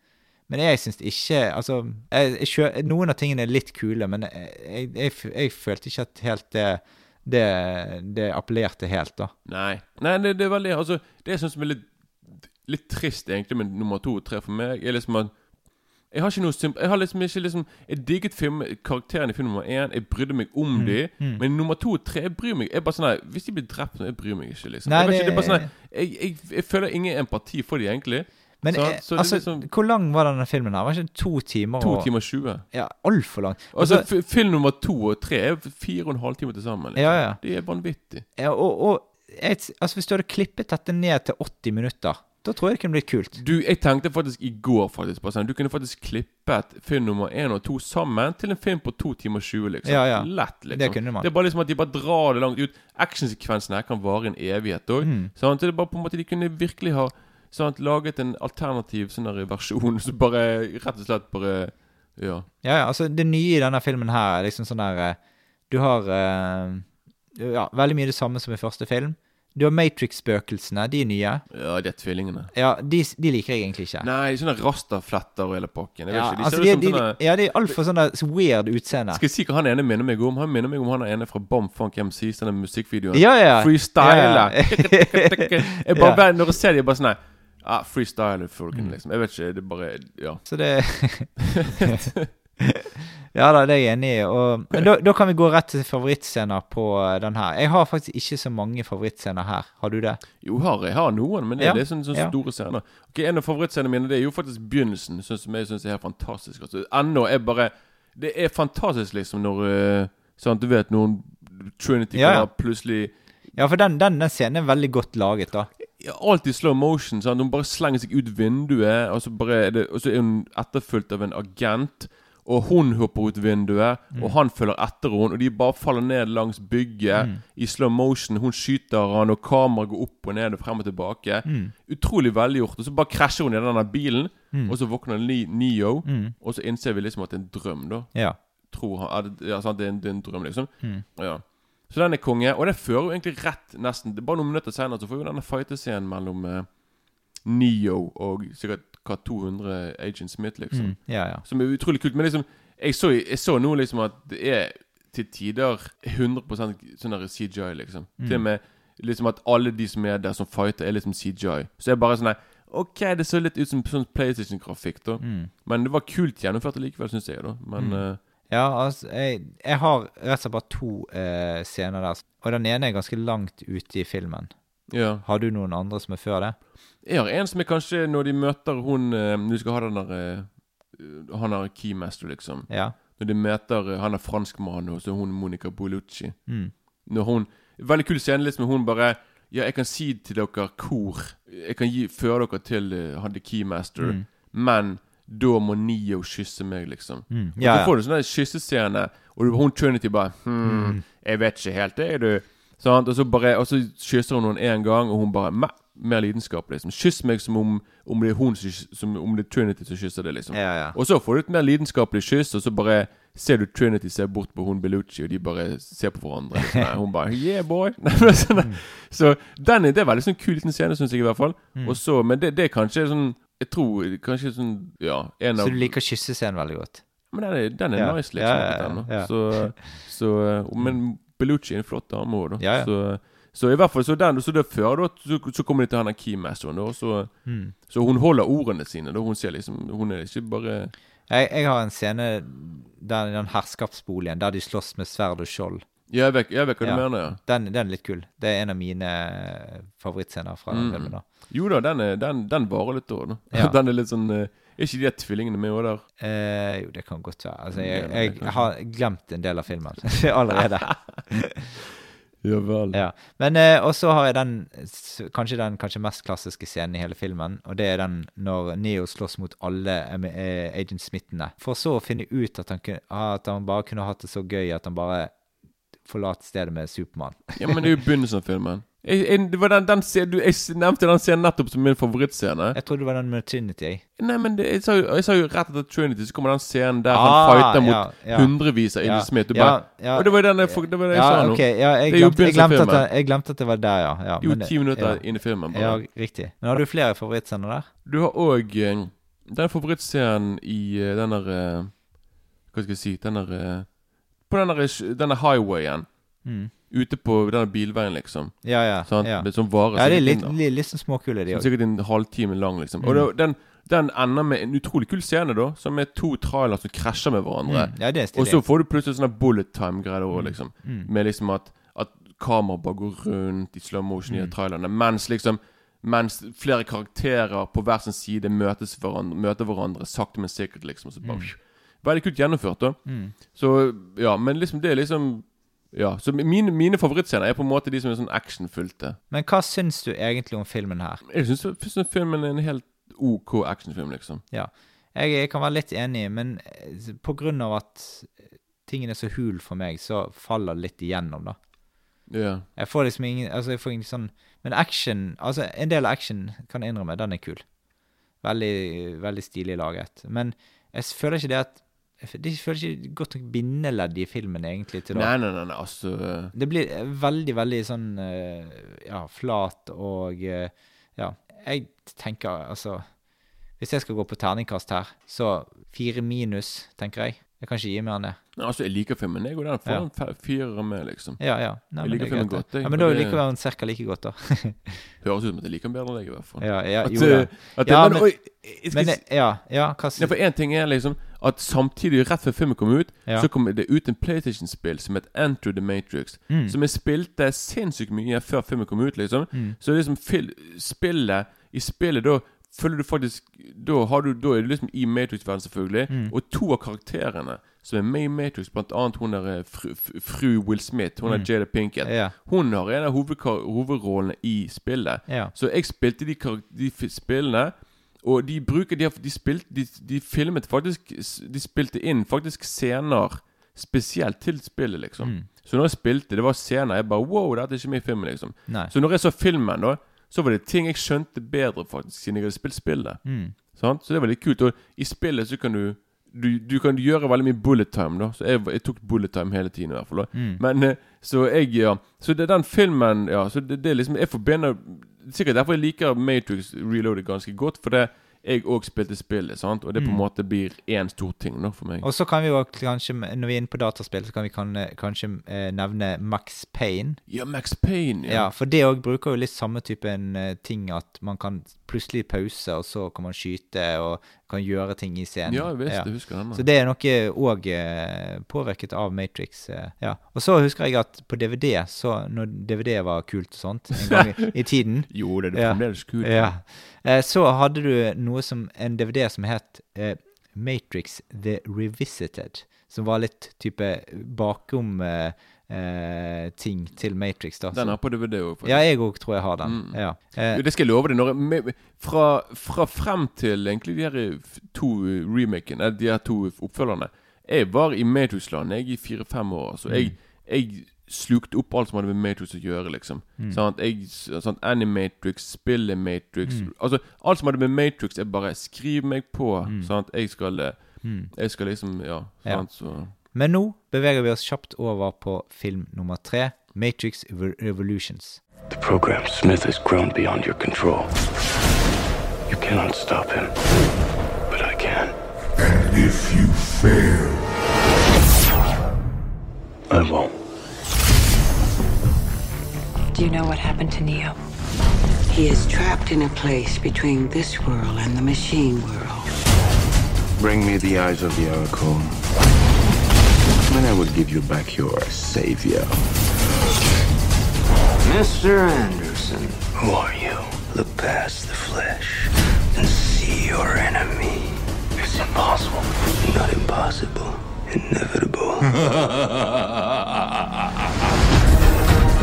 Men jeg syns ikke Altså, jeg, jeg, noen av tingene er litt kule, men jeg, jeg, jeg, følte ikke at helt det det, det appellerte helt, da. Nei, Nei det, det er veldig Altså, det jeg syns er litt, litt trist egentlig med nummer to og tre for meg, er liksom at Jeg har ikke noe symp Jeg har liksom ikke liksom Jeg digget film, karakteren i film nummer én. Jeg brydde meg om Mm, de Men nummer to og tre Jeg bryr meg. Jeg bare sånn her Hvis de blir drept, jeg bryr meg ikke. liksom Nei, jeg, vet ikke, det- er bare sånn jeg, jeg, jeg føler ingen empati for de egentlig. Men Så- eh, så altså, liksom- hvor lang var denne filmen? her? Var ikke to timer? To og, timer 20. Ja, altfor lang. Altså, Altså, film nummer to og tre er fire og en halv time til sammen. Liksom. Ja, ja. Det er vanvittig. ja, og, og et, altså, hvis du hadde klippet dette ned til 80 minutter, da tror jeg det kunne blitt kult. Du, Jeg tenkte faktisk i går faktisk på sånn Du kunne faktisk klippet film nummer én og to sammen til en film på to timer 20, liksom. Ja, ja. Lett, liksom. Det kunne man. Det er bare liksom at de bare drar det langt ut. Actionsekvensen her kan vare en evighet òg. Mm. Sånn, så det er bare på en måte De kunne virkelig ha sånn, laget en alternativ sånn der versjon som bare rett og slett bare Ja. Ja, ja, altså Det nye i denne filmen her er liksom sånn der eh, Du har eh, Ja, veldig mye det samme som i første film. Du har Matrix-spøkelsene, de er nye. Ja, de er tvillingene. Ja, de, de liker jeg egentlig ikke. Nei, sånne rastafletter og hele pakken. Jeg vet Ja, ikke, de altså, ser de, ut som de, sånne ja, de er altfor sånne weird utseende. Skal jeg si hva han ene minner meg om? Han minner meg om han ene fra Bomb Funk MCs, denne musikkvideoen. Ja, ja. Freestyle. Ja. [laughs] jeg bare, [laughs] Ja. Når jeg ser dem, bare sånn nei, ah, Freestyle, folkens, Mm. liksom. Jeg vet ikke, det er bare Ja. [laughs] Så det [laughs] Ja da, det er jeg enig i. Og, men da, da kan vi gå rett til favorittscener på eh, den her. Jeg har faktisk ikke så mange favorittscener her. Har du det? Jo, har jeg har noen, men det Ja, er sånne, sånne ja. store scener. Ok, En av favorittscenene mine Det er jo faktisk begynnelsen, sånn som jeg syns er helt fantastisk. Altså, ennå er bare Det er fantastisk, liksom, når uh, Sånn, du vet, noen Trinity Ja, ja. kommer plutselig Ja, for den, den, den scenen er veldig godt laget, da. Alt i slow motion. Sant? Hun bare slenger seg ut vinduet, og så, er det, og så er hun etterfulgt av en agent. Og hun hopper ut vinduet, Mm. og han følger etter henne. Og de bare faller ned langs bygget Mm. i slow motion. Hun skyter han, og kameraet går opp og ned og frem og tilbake. Mm. Utrolig velgjort. Og så bare krasjer hun i denne bilen, og så våkner Neo. Mm. Og så innser vi liksom at det er en drøm, da. Ja. Tror han, ja, sant? Det, er en, det er en drøm, liksom. Mm. Ja. Så den er konge. Og det fører jo egentlig rett nesten Bare noen minutter senere så får vi denne fightescenen mellom eh, Neo og sikkert hva 200 Agent Smith, liksom. Mm. Ja, ja. Som er utrolig kult. Men liksom jeg så, jeg så nå liksom at det er til tider 100 sånn der CGI, liksom. Mm. Til og med liksom at alle de som er der som fighter, er liksom CGI. Så jeg bare sånn her OK, det så litt ut som sånn PlayStation-grafikk, da. Mm. Men det var kult gjennomført likevel, syns jeg, da. Men eh, Ja, altså, jeg, jeg har rett og slett bare to eh, scener der. Og den ene er ganske langt ute i filmen. ja. Har du noen andre som er før det? Jeg har en som er kanskje når de møter hun eh, Du skal ha den der eh, Han er keymaster, liksom. Ja. Når de møter eh, Han er franskmann, hos hun Monica Bolucci. Mm. Når hun Veldig kul scene liksom hun bare Ja, jeg kan si til dere hvor Jeg kan gi, føre dere til uh, han the keymaster, Mm. men da må Neo kysse meg, liksom. Mm. Og Ja, så får du sånn der og hun Trinity bare hmm, Jeg vet ikke helt, det er du. Sånn, Og så bare Og så kysser hun noen én gang, og hun bare "Mæ, Mer lidenskap, liksom. Kyss meg som om, om det er hun som, som om det er Trinity som kysser deg, liksom. Ja, ja. Og så får du et mer lidenskapelig kyss, og så bare ser du Trinity ser bort på hun Bellucci, og de bare ser på hverandre. Liksom. Nei, [laughs] Hun bare 'Yeah, boy'. [laughs] Sånn, så den det er veldig sånn kul liten scene, syns jeg i hvert fall. Mm. Og så, men det, det er kanskje sånn Jeg tror kanskje sånn Ja, en av Så du liker kyssescenen veldig godt? Men den er, den er Ja. nice, liksom. Ja, den, ja. Så, så uh, Men Bellucci er en flott dame òg, da. Ja, ja. Så, så i hvert fall så den Så det før, da, så, så kommer de til han der keymasteren, da. Så, Mm. så hun holder ordene sine. da Hun ser liksom Hun er ikke bare Jeg, jeg har en scene der i den herskapsboligen der de slåss med sverd og skjold. Ja, jeg vet, jeg vet hva Ja. du mener, ja. Den, den er litt kul. Det er en av mine eh, favorittscener fra den Mm. filmen. da Jo da, den, er, den, den varer litt òg, da. [laughs] Ja. Den er litt sånn eh, Er ikke de der tvillingene med òg der? Eh, jo, det kan godt være. Altså, er jeg, jeg, har glemt en del av filmen [laughs] allerede. [laughs] Ja vel. Ja. Men eh, også har jeg den s- kanskje den kanskje mest klassiske scenen i hele filmen. Og det er den når Neo slåss mot alle eh, Agent Smithene. For så å finne ut at han, kunne, at han bare kunne hatt det så gøy at han bare forlater stedet med Supermann. [laughs] Ja, men det er jo begynnelsen av filmen. Jeg, jeg, det var den, den scenen, du, jeg nevnte den scenen nettopp som min favorittscene. Jeg trodde det var den med Trinity. Nei, men det, jeg, sa jo, jeg sa jo rett etter Trinity, så kommer den scenen der Ah, han fighter mot ja, ja. hundrevis av Ja, Smith. Ja, ja. Og det var den jeg, det var det jeg sa nå. ok. Ja, jeg, glemte, at jeg glemte at det var der, ja. ja Jo, ti minutter inn i filmen. Ja, riktig. Men har du flere favorittscener der? Du har òg eh, den favorittscenen i eh, den der eh, Hva skal jeg si Den der På denne, der, den der highwayen. Mm. Ute på denne bilveien, liksom. Ja, ja. sånn, ja. Det sånn vare. ja det er litt, litt, litt småkule, de òg. sikkert en halvtime lang, liksom. Mm. Og da, den, Den ender med en utrolig kul scene, da. Som er to trailere som krasjer med hverandre. Mm, ja, det er Og så får du plutselig sånne bullet time-greier òg, liksom. Mm. Med liksom at, at kameraet bare går rundt i slow motion Mm. i trailerne. Mens liksom Mens flere karakterer på hver sin side møtes hverandre, møter hverandre sakte, men sikkert, liksom. Og Så bare, Veldig kult gjennomført, da. Mm. Så ja, men liksom det er liksom Ja, så mine, mine favorittscener er på en måte de som er sånn actionfylte. Men hva syns du egentlig om filmen her? Jeg syns filmen er en helt OK actionfilm, liksom. Ja. Jeg, jeg kan være litt enig, men eh, på grunn av at tingen er så hul for meg, så faller det litt igjennom, da. Ja. Jeg får liksom ingen Altså, jeg får ingen sånn Men action Altså, en del action, kan jeg innrømme, den er kul. Veldig, veldig stilig laget. Men jeg føler ikke det at jeg føler ikke godt nok bindeledd i filmen, egentlig, til Nei, nei, nei, nei, altså Det blir eh, veldig, veldig sånn eh, Ja, flat og eh, Ja. Jeg tenker altså Hvis jeg skal gå på terningkast her, så fire minus, tenker jeg. Jeg kan ikke gi mer enn det. Nei, Altså, jeg liker filmen. Jeg går den Ja. foran fe- firer med, liksom. Ja, ja. Nei, Jeg liker er filmen godt, jeg, Ja, men da det- liker den cirka like godt, da. [laughs] Høres ut som at jeg liker den bedre enn deg, i hvert fall. ja, ja, At, jo da. eh, at Ja, men, men- oi, jeg skal Men eh, ja, ja, hva Ja, for én ting er liksom at samtidig, rett før filmen kom ut, Ja. så kom det ut en PlayStation-spill som het Enter the Matrix. Mm. Som jeg spilte sinnssykt mye før filmen kom ut, liksom. Mm. Så liksom spillet I spillet da føler du faktisk Da, har du, da er du liksom i Matrix-verdenen, selvfølgelig. Mm. Og to av karakterene som er med i Matrix, blant annet hun der eh, fru, fru Will Smith, hun er Mm. Jada Pinkett, Ja. hun har en av hovedrollene i spillet. Ja. Så jeg spilte de, de spillene Og de bruker De, de, spilte, de, de filmet faktisk De spilte inn faktisk scener spesielt til spillet, liksom. Mm. Så når jeg spilte, det var scener Jeg bare Wow, dette er ikke med i filmen, liksom. Nei. Så når jeg så filmen, da så var det ting jeg skjønte bedre, faktisk, siden jeg hadde spilt spillet. Mm. Sånn? Så det var litt kult. Og i spillet så kan du du, du kan gjøre veldig mye bullet time, da. Så jeg, jeg tok bullet time hele tiden, i hvert fall. Mm. Men eh, Så jeg, ja Så det er den filmen Ja, så det, det er liksom Jeg forbinder Sikkert derfor jeg liker Matrix Reloaded ganske godt, for det jeg òg spilte spillet, sant? og det på en Mm. måte blir én stor ting nå for meg. Og så kan vi jo kanskje, når vi er inne på dataspill, så kan vi kan, eh, kanskje eh, nevne Max Payne. Ja, Max Payne. Ja, for det òg bruker jo litt samme type en, eh, ting at man kan plutselig pause, og så kan man skyte og kan gjøre ting i scenen. Ja, visst, ja. jeg husker den. Så det er noe òg eh, påvirket av Matrix. Eh, ja. Og så husker jeg at på DVD, så når DVD var kult og sånt en gang i, i tiden [laughs] Jo, det er Ja. fremdeles kult. ja. eh, Så hadde du noe som en DVD som het eh, Matrix The Revisited. Som var litt type bakom eh, eh, ting til Matrix. da Den er på DVD òg. Ja, jeg òg tror jeg har den. Mm. Ja. Eh, Jo, Det skal jeg love deg. Når fra, fra frem til egentlig de her eh, to eh, remakene, eh, de her to oppfølgerne Jeg var i Matrix-land jeg i fire-fem år. Så jeg, jeg slukte opp alt som hadde med Matrix å gjøre, liksom. Sant? Jeg, sånn Animatrix, spillet Matrix Altså, alt som hadde med Matrix, er bare skriv meg på. Sant? Jeg skal mm. Jeg skal liksom Ja. Ja. Så Men nå beveger vi oss kjapt over på film nummer tre, Matrix Revolutions. The program Smith has grown beyond your control. You cannot stop him, but I can. And if you fail, I won't. Do you know what happened to Neo? He is trapped in a place between this world and the machine world. bring me the eyes of the Oracle, and I will give you back your savior. Mr. Anderson, Who are you? look past the flesh and see your enemy. It's impossible. Not impossible, inevitable. [laughs]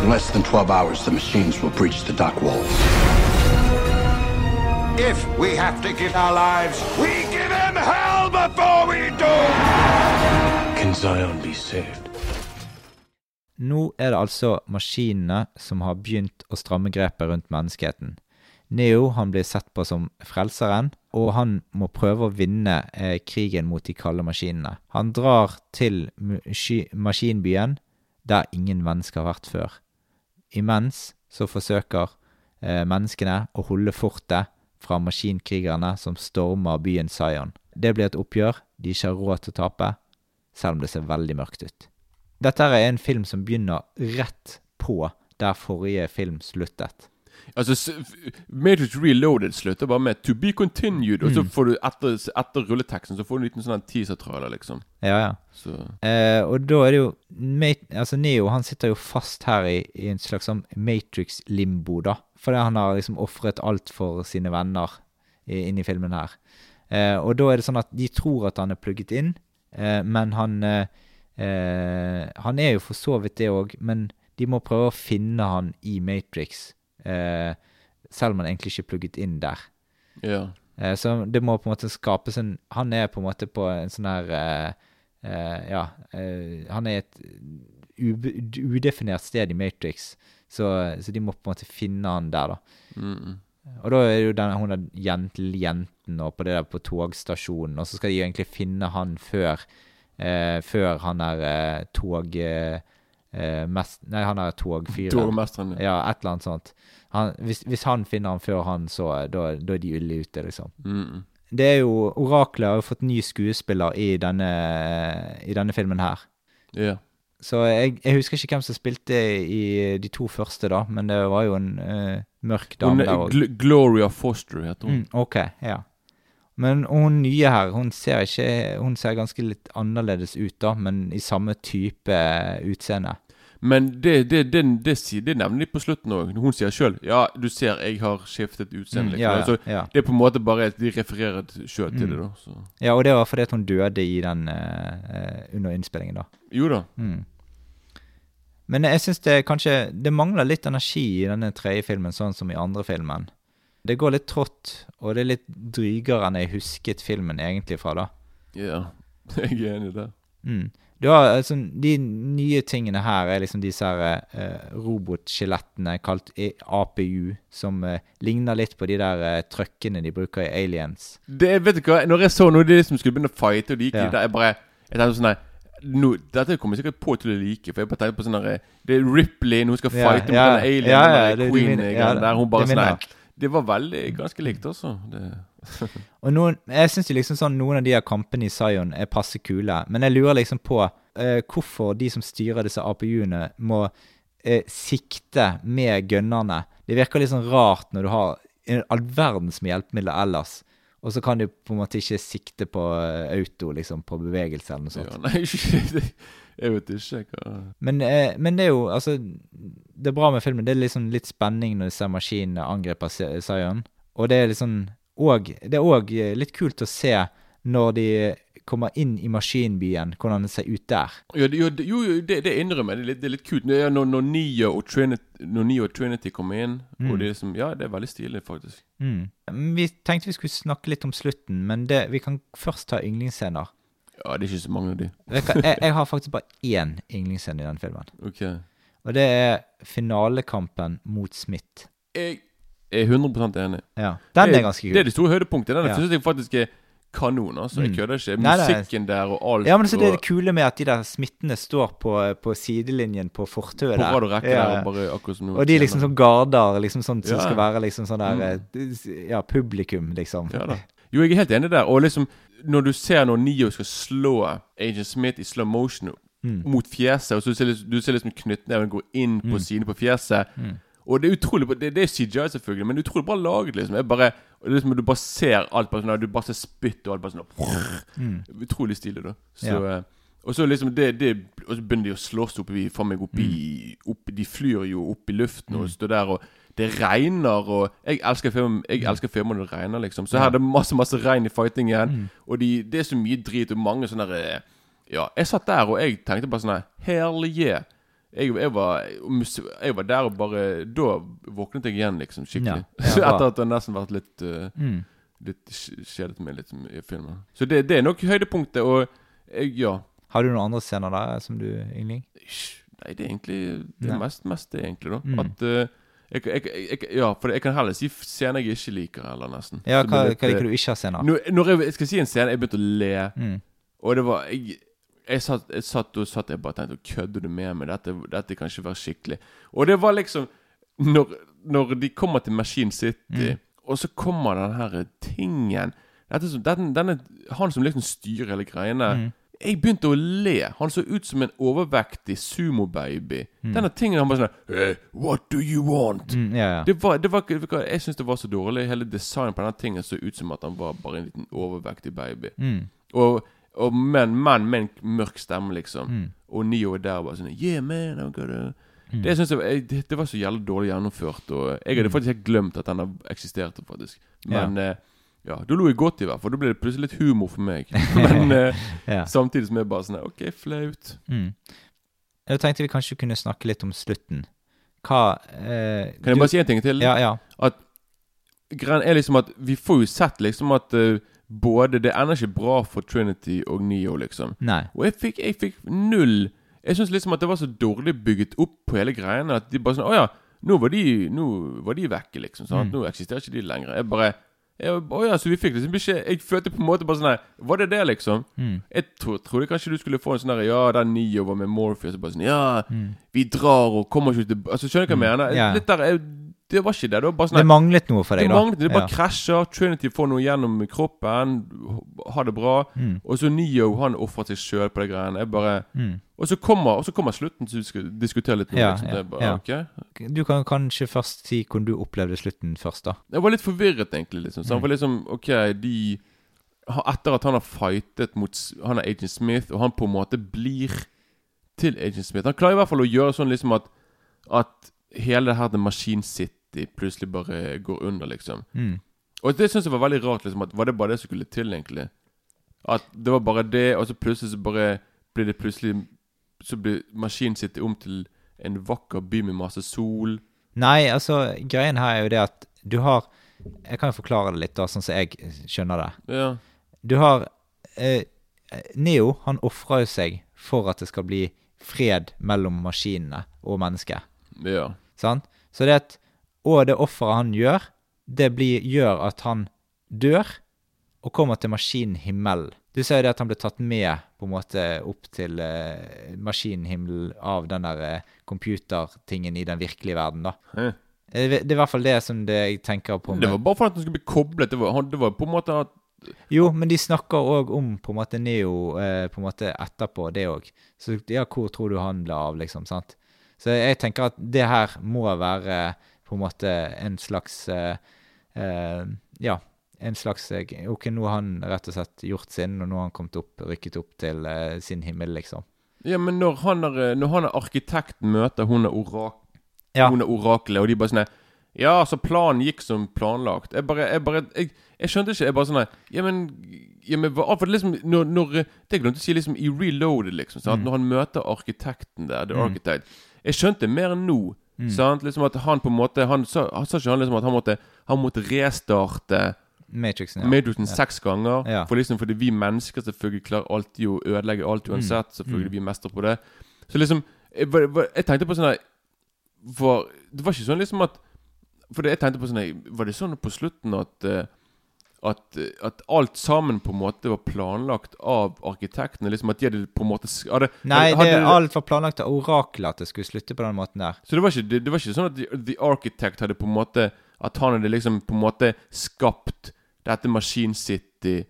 In less than 12 hours, the machines will breach the dock walls. If we have to give our lives, we give him hell before we do! Nå er det altså maskinene som har begynt å stramme grepet rundt menneskeheten. Neo han blir sett på som frelseren, og han må prøve å vinne eh, krigen mot de kalde maskinene. Han drar til maskinbyen, der ingen mennesker har vært før. Imens så forsøker eh, menneskene å holde fortet fra maskinkrigerne som stormer byen Zion. Det blir et oppgjør de ikke har råd til å tape, selv om det ser veldig mørkt ut. Dette er en film som begynner rett på der forrige film sluttet. Altså, Matrix Reloaded slutter bare med 'To be continued', og så Mm. får du etter, etter rulleteksten Så får du en liten sånn teaser-trailer, liksom. Ja, ja. Så Eh, og da er det jo Altså Neo han sitter jo fast her i, i en slags sånn Matrix-limbo, da. Fordi han har liksom ofret alt for sine venner inni filmen her. Eh, og da er det sånn at de tror at han er plugget inn, men han eh, eh, Han er jo for så vidt det òg, men de må prøve å finne han i Matrix. Eh, selv om han egentlig ikke er plugget inn der. ja. Eh, Så det må på en måte skapes en Han er på en måte på en sånn her eh, eh, Ja. eh, han er et udefinert sted i Matrix, så, så de må på en måte finne han der, da. Mm. Og da er jo den, hun der jent, jenten og på det der på togstasjonen, og så skal de jo egentlig finne han før eh, Før han er eh, tog... Eh, mest, nei, han er togfyren. Togmesteren, ja. Ja, et eller annet sånt. Han, hvis, hvis han finner han før han, så da, da er de ille ute, liksom. Mm. Det er jo Oraklet har jo fått ny skuespiller i denne, i denne filmen her. Ja. Så jeg, jeg husker ikke hvem som spilte i de to første, da, men det var jo en eh, mørk dame er der òg. Gl Gloria Foster heter hun. Mm, ok, ja. Men hun nye her, hun ser ikke Hun ser ganske litt annerledes ut, da, men i samme type utseende. Men det, det, det, det, det nevner de på slutten òg. Hun sier sjøl Ja, du ser jeg har skiftet utseende. Mm, ja, ja, altså, ja. Det er på en måte bare at de refererer sjøl til Mm. det, da. Så. Ja, og det var fordi hun døde i den uh, under innspillingen, da. Jo da. Mm. Men jeg syns det kanskje Det mangler litt energi i denne tredje filmen, sånn som i andre filmen. Det går litt trått, og det er litt drygere enn jeg husket filmen egentlig fra, da. Ja, [laughs] jeg er enig i det. Mm. Du har, altså, de nye tingene her er liksom disse her eh, robotskjelettene kalt E- APU, som eh, ligner litt på de der eh, trøkkene de bruker i Aliens. Det, vet du hva, Når jeg så noe de liksom skulle begynne å fighte, og de gikk Ja. der, jeg bare Jeg tenkte sånn nei, nå, Dette kommer jeg sikkert på til å like. For jeg bare tenker på sånn Det er Ripley nå skal Ja, fighte ja, mot den alien ja, ja, det- queen der hun bare sånn Det var veldig ganske likt, altså. [laughs] Og noen, jeg syns liksom sånn noen av de her kampene i Zion er passe kule, men jeg lurer liksom på uh, hvorfor de som styrer disse APU-ene, må uh, sikte med gønnerne. Det virker litt sånn rart når du har all verdens med hjelpemidler ellers, og så kan du på en måte ikke sikte på eh, auto, liksom, på bevegelse eller noe sånt. ja, nei, [laughs] jeg vet ikke hva Men, eh, men det er jo altså Det er bra med filmen. Det er liksom litt spenning når du ser maskinene angripe Z- Zion. Og det er liksom og, Det er òg litt kult å se når de kommer inn i maskinbyen, hvordan det ser ut der. Jo, det- jo, det- jo, det, det innrømmer jeg. Det er litt, kult. Når, når, Neo og Trinity, Neo og Trinity kommer inn, Mm. og det er liksom Ja, det er veldig stilig, faktisk. Mm. Vi tenkte vi skulle snakke litt om slutten, men det, vi kan først ta yndlingsscener. Ja, det er ikke så mange av de. [laughs] Jeg, jeg, jeg har faktisk bare én yndlingsscene i den filmen. Ok. Og det er finalekampen mot Smith. Jeg er 100 enig. Ja, Den det, er ganske kul. Det er det store høydepunktet. Den Ja. jeg faktisk er kanon. altså Jeg Mm. kødder ikke. Musikken der og alt. Ja, men så det er det kule med at de der smittene står på, på sidelinjen på fortauet der. På rekke Ja, der, og bare akkurat som Og de er liksom sånn garder, liksom sånn som Ja. skal være liksom sånn der Mm. eh, Ja, publikum, liksom. Ja da. Jo, jeg er helt enig der. Og liksom, når du ser når Neo skal slå Agent Smith i slow motion Mm. mot fjeset, og så ser liksom- du ser liksom knyttneven gå inn på Mm. siden på fjeset Mm. Og det er utrolig Det, det er CGI, selvfølgelig, men det er utrolig bra laget, liksom. Jeg bare, og det liksom, du bare ser alt bare sånn Du bare ser spytt og alt bare sånn Mm. Utrolig stilig, da. Så, Ja. eh, og så liksom det, det Og så begynner de å slåss oppi faen meg oppi opp, De flyr jo opp i luften og Mm. står der, og det regner, og Jeg elsker film Jeg elsker filmer når det regner, liksom. Så her er det masse, masse regn i fightingen. Mm. Og de, det er så mye drit, og mange sånne eh, Ja, jeg satt der, og jeg tenkte bare sånn Hell yeah. Jeg, jeg, var, jeg var der og bare Da våknet jeg igjen, liksom, skikkelig. Ja, [laughs] ja. Etter at det nesten vært litt uh, Mm. Litt kjedet meg litt i filmen. Så det, det er nok høydepunktet, og jeg, ja. Har du noen andre scener der som du yndling? Nei, det er egentlig Det er mest, mest det, egentlig, da. Mm. At uh, jeg, jeg, Ja, for jeg kan heller si scener jeg ikke liker, eller nesten. Ja, hva, litt, hva liker eh, du ikke av scener? Når, når jeg skal si en scene, jeg begynte å le. Mm. Og det var Jeg, jeg, satt, jeg satt og satt jeg bare tenkte Kødder du med meg? Dette, dette kan ikke være skikkelig. Og det var liksom Når, når de kommer til Machine City, Mm. og så kommer den her tingen som- den, denne, Han som liksom styrer hele greiene. Mm. Jeg begynte å le. Han så ut som en overvektig sumobaby. Denne tingen han bare sånn hey, What do you want? Mm, ja, ja. Det var, det var, Jeg syns det var så dårlig. Hele designet på denne tingen så ut som at han var bare en liten overvektig baby. Mm. Og, og men, men med en mørk stemme, liksom. Mm. Og Neo er der og bare sånn Yeah, man, I'm gonna Det synes jeg, jeg det, det var så jævlig dårlig gjennomført. Og jeg hadde Mm. faktisk helt glemt at den eksisterte, eksistert, faktisk. Men ja, ja da lo jeg godt, i hvert fall. Da ble det plutselig litt humor for meg. [laughs] Men eh, Ja. samtidig som jeg bare sånn OK, flaut. Mm. Jeg tenkte vi kanskje kunne snakke litt om slutten. Hva eh, Kan jeg du- bare si en ting til? Ja, ja. At greien er liksom at vi får jo sett liksom at eh, både Det ender ikke bra for Trinity og Neo, liksom. Nei. Og jeg fikk, jeg fikk null Jeg syns liksom at det var så dårlig bygget opp på hele greiene at de bare sånn Å ja, nå var de, nå var de vekke, liksom. Sant? Mm. Nå eksisterer ikke de lenger. Jeg bare jeg, ja, så vi fikk liksom ikke Jeg følte på en måte bare sånn her Var det det, liksom? Mm. Jeg tro, trodde kanskje du skulle få en sånn her Ja, der Neo var med Morpheus og bare sånn Ja, Mm. vi drar og kommer ikke til Altså, skjønner du hva jeg mener? Yeah. Litt der jeg, Det var ikke det. Det var bare sånn Det manglet noe for deg, det da. manglet, det bare Ja. krasjer. Trinity får noe gjennom kroppen. Ha det bra. Mm. Og så Neo han ofrer seg sjøl på de greiene. Jeg bare Mm. og, så kommer, kommer slutten, så vi skal diskutere litt Noe, Ja, liksom. ja, det bare, ja. Okay. Du kan kanskje først si hvordan du opplevde slutten først, da. Jeg var litt forvirret, egentlig. liksom så Mm. Han var liksom OK, de Etter at han har fightet mot Han er Agent Smith, og han på en måte blir til Agent Smith Han klarer i hvert fall å gjøre sånn liksom at At hele det her The Machine City plutselig bare går under, liksom. Mm. Og det syns jeg var veldig rart. liksom At Var det bare det som skulle til, egentlig? At det var bare det, og så plutselig så bare blir det plutselig Så blir maskinen sittet om til en vakker by med masse sol. Nei, altså, greien her er jo det at du har Jeg kan jo forklare det litt, da, sånn som jeg skjønner det. Ja. Du har eh, Neo, han ofrer jo seg for at det skal bli fred mellom maskinene og mennesket. Ja. Sant? Så det at Og det offeret han gjør, det blir, gjør at han dør og kommer til maskinhimmelen. Du ser jo det at han ble tatt med på en måte opp til eh, maskinhimmelen av den der eh, computertingen i den virkelige verden, da. Hæ? Eh, Det er i hvert fall det som det jeg tenker på. Med. Det var bare for at han skulle bli koblet. Det var, det var på en måte at Jo, men de snakker òg om på en måte Neo eh, på en måte etterpå, det òg. Så ja, hvor tror du han ble av, liksom? sant? Så jeg tenker at det her må være på en måte en slags eh, eh, Ja, en slags eh, Ok, nå har han rett og slett gjort sin, og nå har han kommet opp, rykket opp til sin himmel, liksom. Ja, men når han er, når han er arkitekten møter hun er, orak Ja. hun er oraklet, og de bare sånn Ja, så planen gikk som planlagt. Jeg bare Jeg, bare, jeg, jeg skjønte ikke. Jeg bare sånn Ja, men, ja, men For liksom når, når Det glemte å si, liksom i Reloaded, liksom. Mm. Når han møter arkitekten der, The Mm. Architect Jeg skjønte mer enn nå. Mm. Liksom at han på en måte Han sa, ikke han liksom at han måtte Han måtte restarte Matrixen, ja. Matrixen Ja. seks ganger. Ja. For liksom Fordi vi mennesker selvfølgelig klarer alltid å ødelegge alt uansett. Selvfølgelig Mm. vi mestrer på det. Så liksom Jeg, jeg tenkte på sånn der For det var ikke sånn liksom at For det jeg tenkte på sånn Var det sånn på slutten at eh, at, at alt sammen på en måte var planlagt av arkitektene? Liksom At de hadde på en måte hadde, Nei, hadde, det, alt var planlagt av oraklet at det skulle slutte på den måten der. Så det var ikke, det, det var ikke sånn at the, the Architect hadde på en måte At han hadde liksom på en måte skapt dette Machine City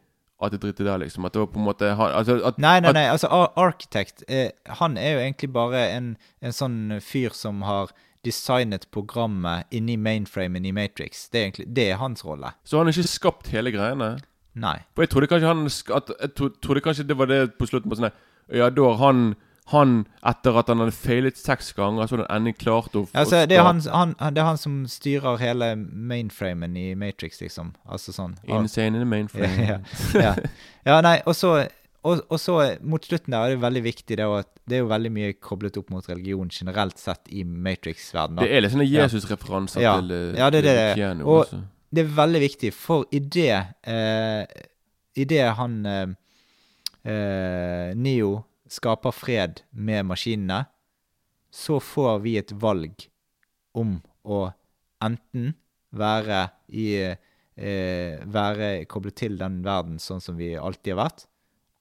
At det drittet der, liksom. At det var på en måte han, altså, at, Nei, nei, nei, altså Ar- Architect eh, Han er jo egentlig bare en, en sånn fyr som har designet programmet inni mainframen i Matrix. Det er egentlig Det er hans rolle. Så han har ikke skapt hele greiene? Nei. For jeg trodde kanskje han at, Jeg trodde kanskje det var det på slutten. På sånn Ja, da har han Han, etter at han hadde feilet seks ganger, så hadde han endelig klart å, å Altså, det er, han, han, han- det er han som styrer hele mainframen i Matrix, liksom. Altså sånn. Insane in the mainframe. [laughs] ja, ja. ja, nei, og så og, og så mot slutten der er det veldig viktig det at det er jo veldig mye koblet opp mot religion generelt sett i Matrix-verdenen. Det er litt sånne Jesus-referanser ja. til, eh, Ja, det er det. til det. Og også. det er veldig viktig, for i det eh, I det han eh, eh, Neo skaper fred med maskinene, så får vi et valg om å enten være i eh, Være koblet til den verden sånn som vi alltid har vært,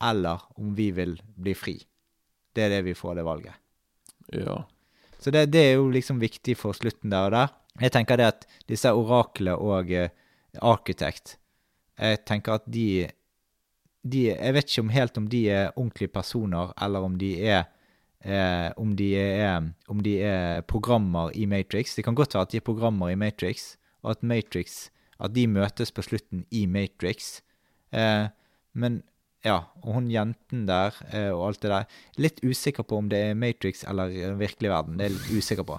eller om vi vil bli fri. Det er det vi får, det valget. Ja. Så det, det er jo liksom viktig for slutten der og der. Jeg tenker det at disse oraklene og uh, Architect Jeg tenker at de de, Jeg vet ikke om helt om de er ordentlige personer, eller om de er eh, om, de er, om de er programmer i Matrix. Det kan godt være at de er programmer i Matrix, og at Matrix At de møtes på slutten i Matrix. Eh, men ja, og hun jenten der eh, og alt det der Litt usikker på om det er Matrix eller eh, virkelig verden. Det er jeg litt usikker på.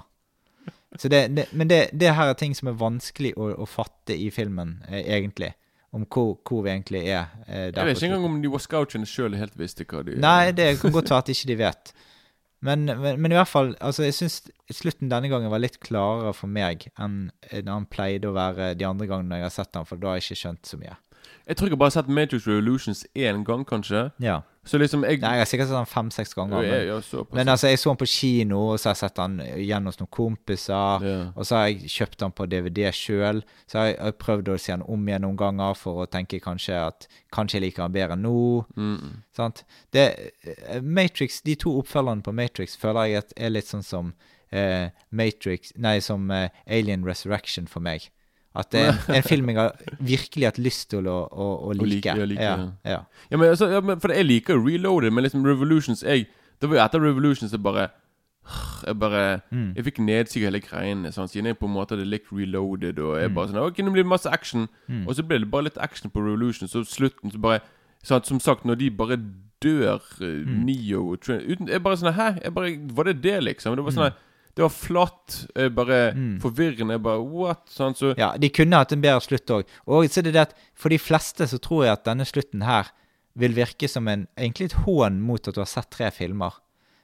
Så det, det, men det, det her er ting som er vanskelig å, å fatte i filmen, eh, egentlig. Om hvor, hvor vi egentlig er. Eh, Jeg vet ikke engang om de Wascouchene sjøl helt visste hva de Nei, det kan godt være at ikke de vet. Men, men, men i hvert fall, altså jeg syns slutten denne gangen var litt klarere for meg enn da han pleide å være de andre gangene jeg har sett han, for da har jeg ikke skjønt så mye. Jeg tror jeg bare har sett Matrix Revolutions én gang, kanskje. Ja. Så liksom jeg Nei, jeg har sikkert sett han fem-seks ganger. Men, såpass. men altså, jeg så han på kino, og så har jeg sett han igjen hos noen kompiser. Ja. Og så har jeg kjøpt han på DVD sjøl. Så har jeg, jeg prøvd å se han om igjen noen ganger for å tenke kanskje at kanskje jeg liker han bedre nå. Mm. Sant? Det, eh, Matrix, De to oppfølgerne på Matrix føler jeg at er litt sånn som eh, Matrix Nei, som eh, Alien Resurrection for meg. At det er en, [laughs] en film jeg har virkelig hatt lyst til å, å, å Å like. like, ja, like, ja, ja. men, altså, ja, men For jeg liker jo Reloaded, men liksom Revolutions jeg, Det var jo etter Revolutions jeg bare [sighs] Jeg bare Mm. Jeg fikk nedsig hele greiene. Sånn, siden jeg på en måte hadde likt Reloaded. Og jeg Mm. bare sånn Ok, nå blir det masse action. Mm. Og så ble det bare litt action på Revolutions, Så slutten så bare sånn, Som sagt, når de bare dør, eh, Mm. Neo og uten, Jeg bare sånn Hæ? Jeg bare, var det det, liksom? Det var sånn Mm. Det var flatt. Jeg bare Mm. Forvirrende. Bare What? Sånn, så Ja, de kunne hatt en bedre slutt òg. Og så er det det at for de fleste så tror jeg at denne slutten her vil virke som en egentlig et hån mot at du har sett tre filmer.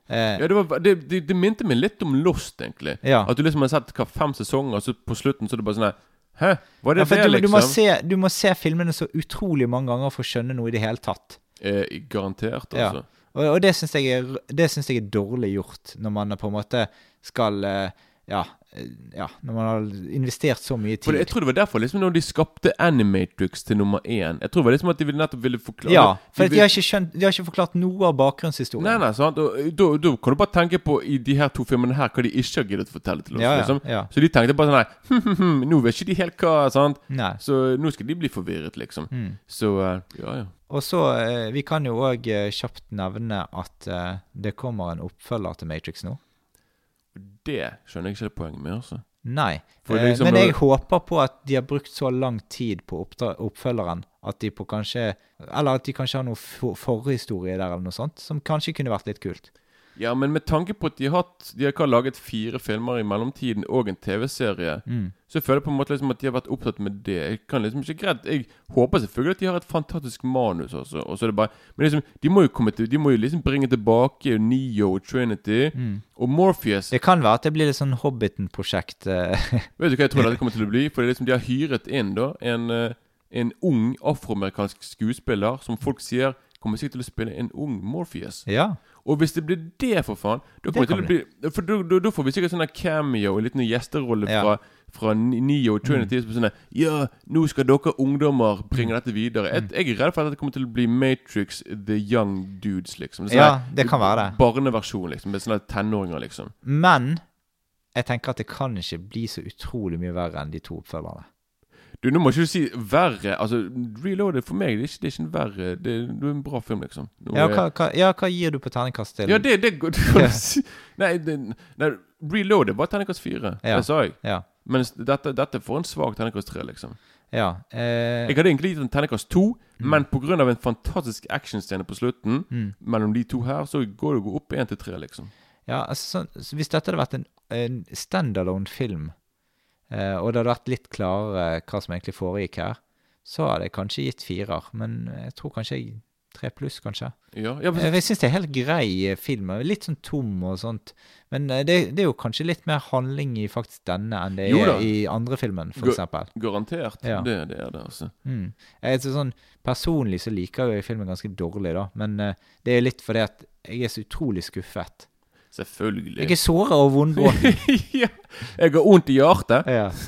Eh, Ja, det, var, det, det, det minte meg litt om Lost, egentlig. Ja. At du liksom har sett hva, fem sesonger, og så på slutten så er det bare sånn her Hæ? Var det ja, det, du, liksom? du, må se, du må se filmene så utrolig mange ganger for å skjønne noe i det hele tatt. Eh, garantert, Ja. Altså. Og, og det syns jeg, er- jeg er dårlig gjort, når man på en måte skal eh, Ja, eh, ja når man har investert så mye tid. For jeg tror det var derfor liksom når de skapte Animatrix til nummer én. Jeg tror det var liksom at de ville nettopp ville forklare ja, for de, de, har ikke skjønt, de har ikke forklart noe av bakgrunnshistorien. Nei, nei, sant? Eh, da, kan du bare tenke på i de her to filmene her hva de ikke har giddet å fortelle til oss. Ja, ja, liksom. ja. Så de tenkte bare sånn Nei, [laughs] hm, hm, hm, Nå vet ikke de helt hva, sant? Nei. Så nå skal de bli forvirret, liksom. Mm. Så ja, ja. Og så, eh, Vi kan jo òg kjapt nevne at eh, det kommer en oppfølger til Matrix nå. Det skjønner jeg ikke det poenget med, altså. Nei. For Eh, liksom men jeg håper på at de har brukt så lang tid på oppfølgeren at de på kanskje Eller at de kanskje har noe for forhistorie der, eller noe sånt, som kanskje kunne vært litt kult. Ja, men med tanke på at de har hatt De har ikke laget fire filmer i mellomtiden og en TV-serie, Mm. så jeg føler på en måte liksom at de har vært opptatt med det. Jeg kan liksom ikke greit Jeg håper selvfølgelig at de har et fantastisk manus også. Og så er det bare Men liksom de må jo komme til De må jo liksom bringe tilbake Neo og Trinity Mm. og Morpheus. Det kan være at det blir litt sånn Hobbiten-prosjekt. eh. [laughs] Vet du hva jeg tror det [laughs] kommer til å bli? For det liksom de har hyret inn da en, eh, en ung afroamerikansk skuespiller som folk sier kommer sikkert til å spille en ung Morpheus. ja. Og hvis det blir det, for faen da kommer Det det bli For da, da, da får vi sikkert sånn cameo, en liten gjesterolle Ja. fra, fra Neo og Trinity. Som sånn Ja, nå skal dere ungdommer bringe Mm. dette videre. Jeg, jeg er redd for at det kommer til å bli Matrix The Young Dudes, liksom. Sånn Ja, det kan være det. Barneversjon, liksom. Med sånne tenåringer, liksom. Men jeg tenker at det kan ikke bli så utrolig mye verre enn de to oppfølgerne. Du, Nå må ikke du si verre. Altså, Reloaded for meg det er ikke, det er ikke en verre Det er, det er en bra film, liksom. Nå Ja, er- hva, hva, ja, hva gir du på terningkast til ja det, det går- [laughs] du kan si Nei, det, nei Reloaded var terningkast fire. Ja. Det sa jeg. Ja. Mens dette, dette får en svak terningkast tre, liksom. Ja. Eh, Jeg hadde egentlig gitt en terningkast to, Mm. men pga. en fantastisk actionscene på slutten Mm. mellom de to her, så går det opp én til tre, liksom. Ja, altså, sånn- så hvis dette hadde vært en, en standalone film, og det hadde vært litt klarere hva som egentlig foregikk her, så hadde jeg kanskje gitt firer. Men jeg tror kanskje jeg tre pluss, kanskje. Ja, ja, Jeg, jeg syns det er helt grei eh, film. Litt sånn tom og sånt. Men eh, det, det er jo kanskje litt mer handling i faktisk denne enn det er i andre filmen, eksempel. Garantert. Ja. Det, det er det, altså. Mm. Jeg, så sånn, personlig så liker jeg filmen ganske dårlig, da. Men uh, det er litt fordi at jeg er så utrolig skuffet. Selvfølgelig. Jeg er såra og vondbråten. [laughs] ja. Jeg har vondt i hjertet. ja. [laughs]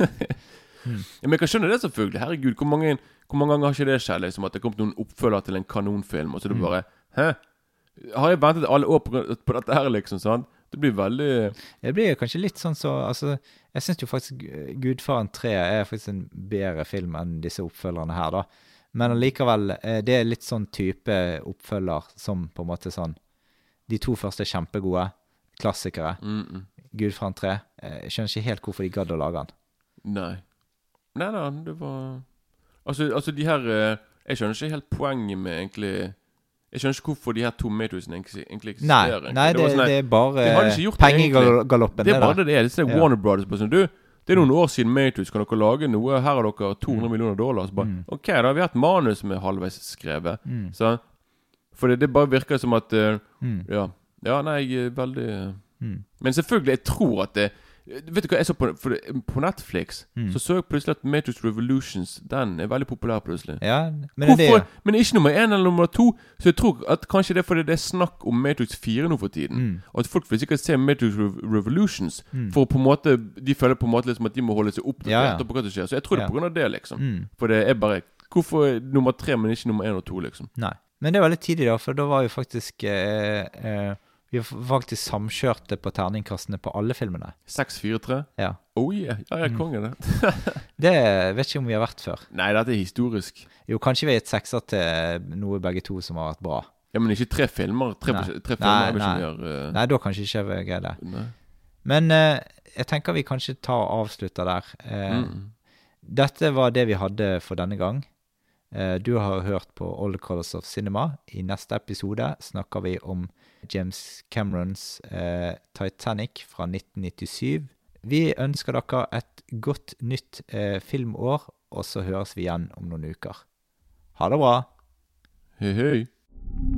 Ja, men jeg kan skjønne det, selvfølgelig. Herregud, hvor mange, hvor mange ganger har ikke det skjedd? Liksom, at det kom noen oppfølger til en kanonfilm, og så er det Mm. bare Hæ? Har jeg ventet alle år på, på dette her, liksom? sant? Det blir veldig Det blir kanskje litt sånn så Altså, jeg syns jo faktisk 'Gudfaren 3' er faktisk en bedre film enn disse oppfølgerne her, da. Men allikevel, eh, det er litt sånn type oppfølger som på en måte sånn De to første er kjempegode. Klassikere. Mm -mm. Gudfaren 3. Eh, Jeg skjønner ikke helt hvorfor de gadd å lage den. Nei. Nei da, det var Altså, altså de her eh, Jeg skjønner ikke helt poenget med egentlig Jeg skjønner ikke hvorfor de her to Matrixene egentlig, egentlig Nei, eksisterer. egentlig. nei det, sånn her- det er bare det pengegaloppen. Det er bare det det er. Det er Ja. Warner Brothers sånn Du, det er noen år siden Matrix. Kan dere lage noe? Her har dere 200 millioner dollar. Så bare Mm. OK, da har vi hatt manus som er halvveis skrevet. Mm. Så, for det, det bare virker som at uh, Mm. Ja. Ja, nei, jeg er veldig Mm. Men selvfølgelig, jeg tror at det Vet du hva jeg så på, for på Netflix? Mm. Så så jeg plutselig at Matrix Revolutions Den er veldig populær plutselig. Ja, men Hvorfor? det er Men ikke nummer én eller nummer to. Så jeg tror at kanskje det er fordi det er snakk om Matrix 4 nå for tiden. Mm. Og at folk vil sikkert se Matrix Revolutions. Mm. For på en måte De føler på en måte liksom at de må holde seg oppdatert Ja, ja. på hva som skjer. Så jeg tror det er på grunn av det, liksom. Mm. For det er bare Hvorfor nummer tre, men ikke nummer én og to, liksom? Nei. Men det var litt tidlig, da, for da var jo faktisk eh, eh, Vi faktisk samkjørte på terningkastene på alle filmene. 6-4-3? Ja. Oh yeah. Ja, er konge, det. Det vet ikke om vi har vært før. Nei, dette er historisk. Jo, kanskje vi har gitt sekser til noe begge to som har vært bra. Ja, Men ikke tre filmer. Tre, Nei. tre filmer Nei, nei. mer uh... Nei, da kanskje ikke vi greier det. Nei. Men uh, jeg tenker vi kanskje tar og avslutter der. Uh, Mm. Dette var det vi hadde for denne gang. Eh, du har hørt på All the Colors of Cinema. I neste episode snakker vi om James Camerons eh, Titanic fra 1997. Vi ønsker dere et godt nytt eh, filmår, og så høres vi igjen om noen uker. Ha det bra! Hei, hei.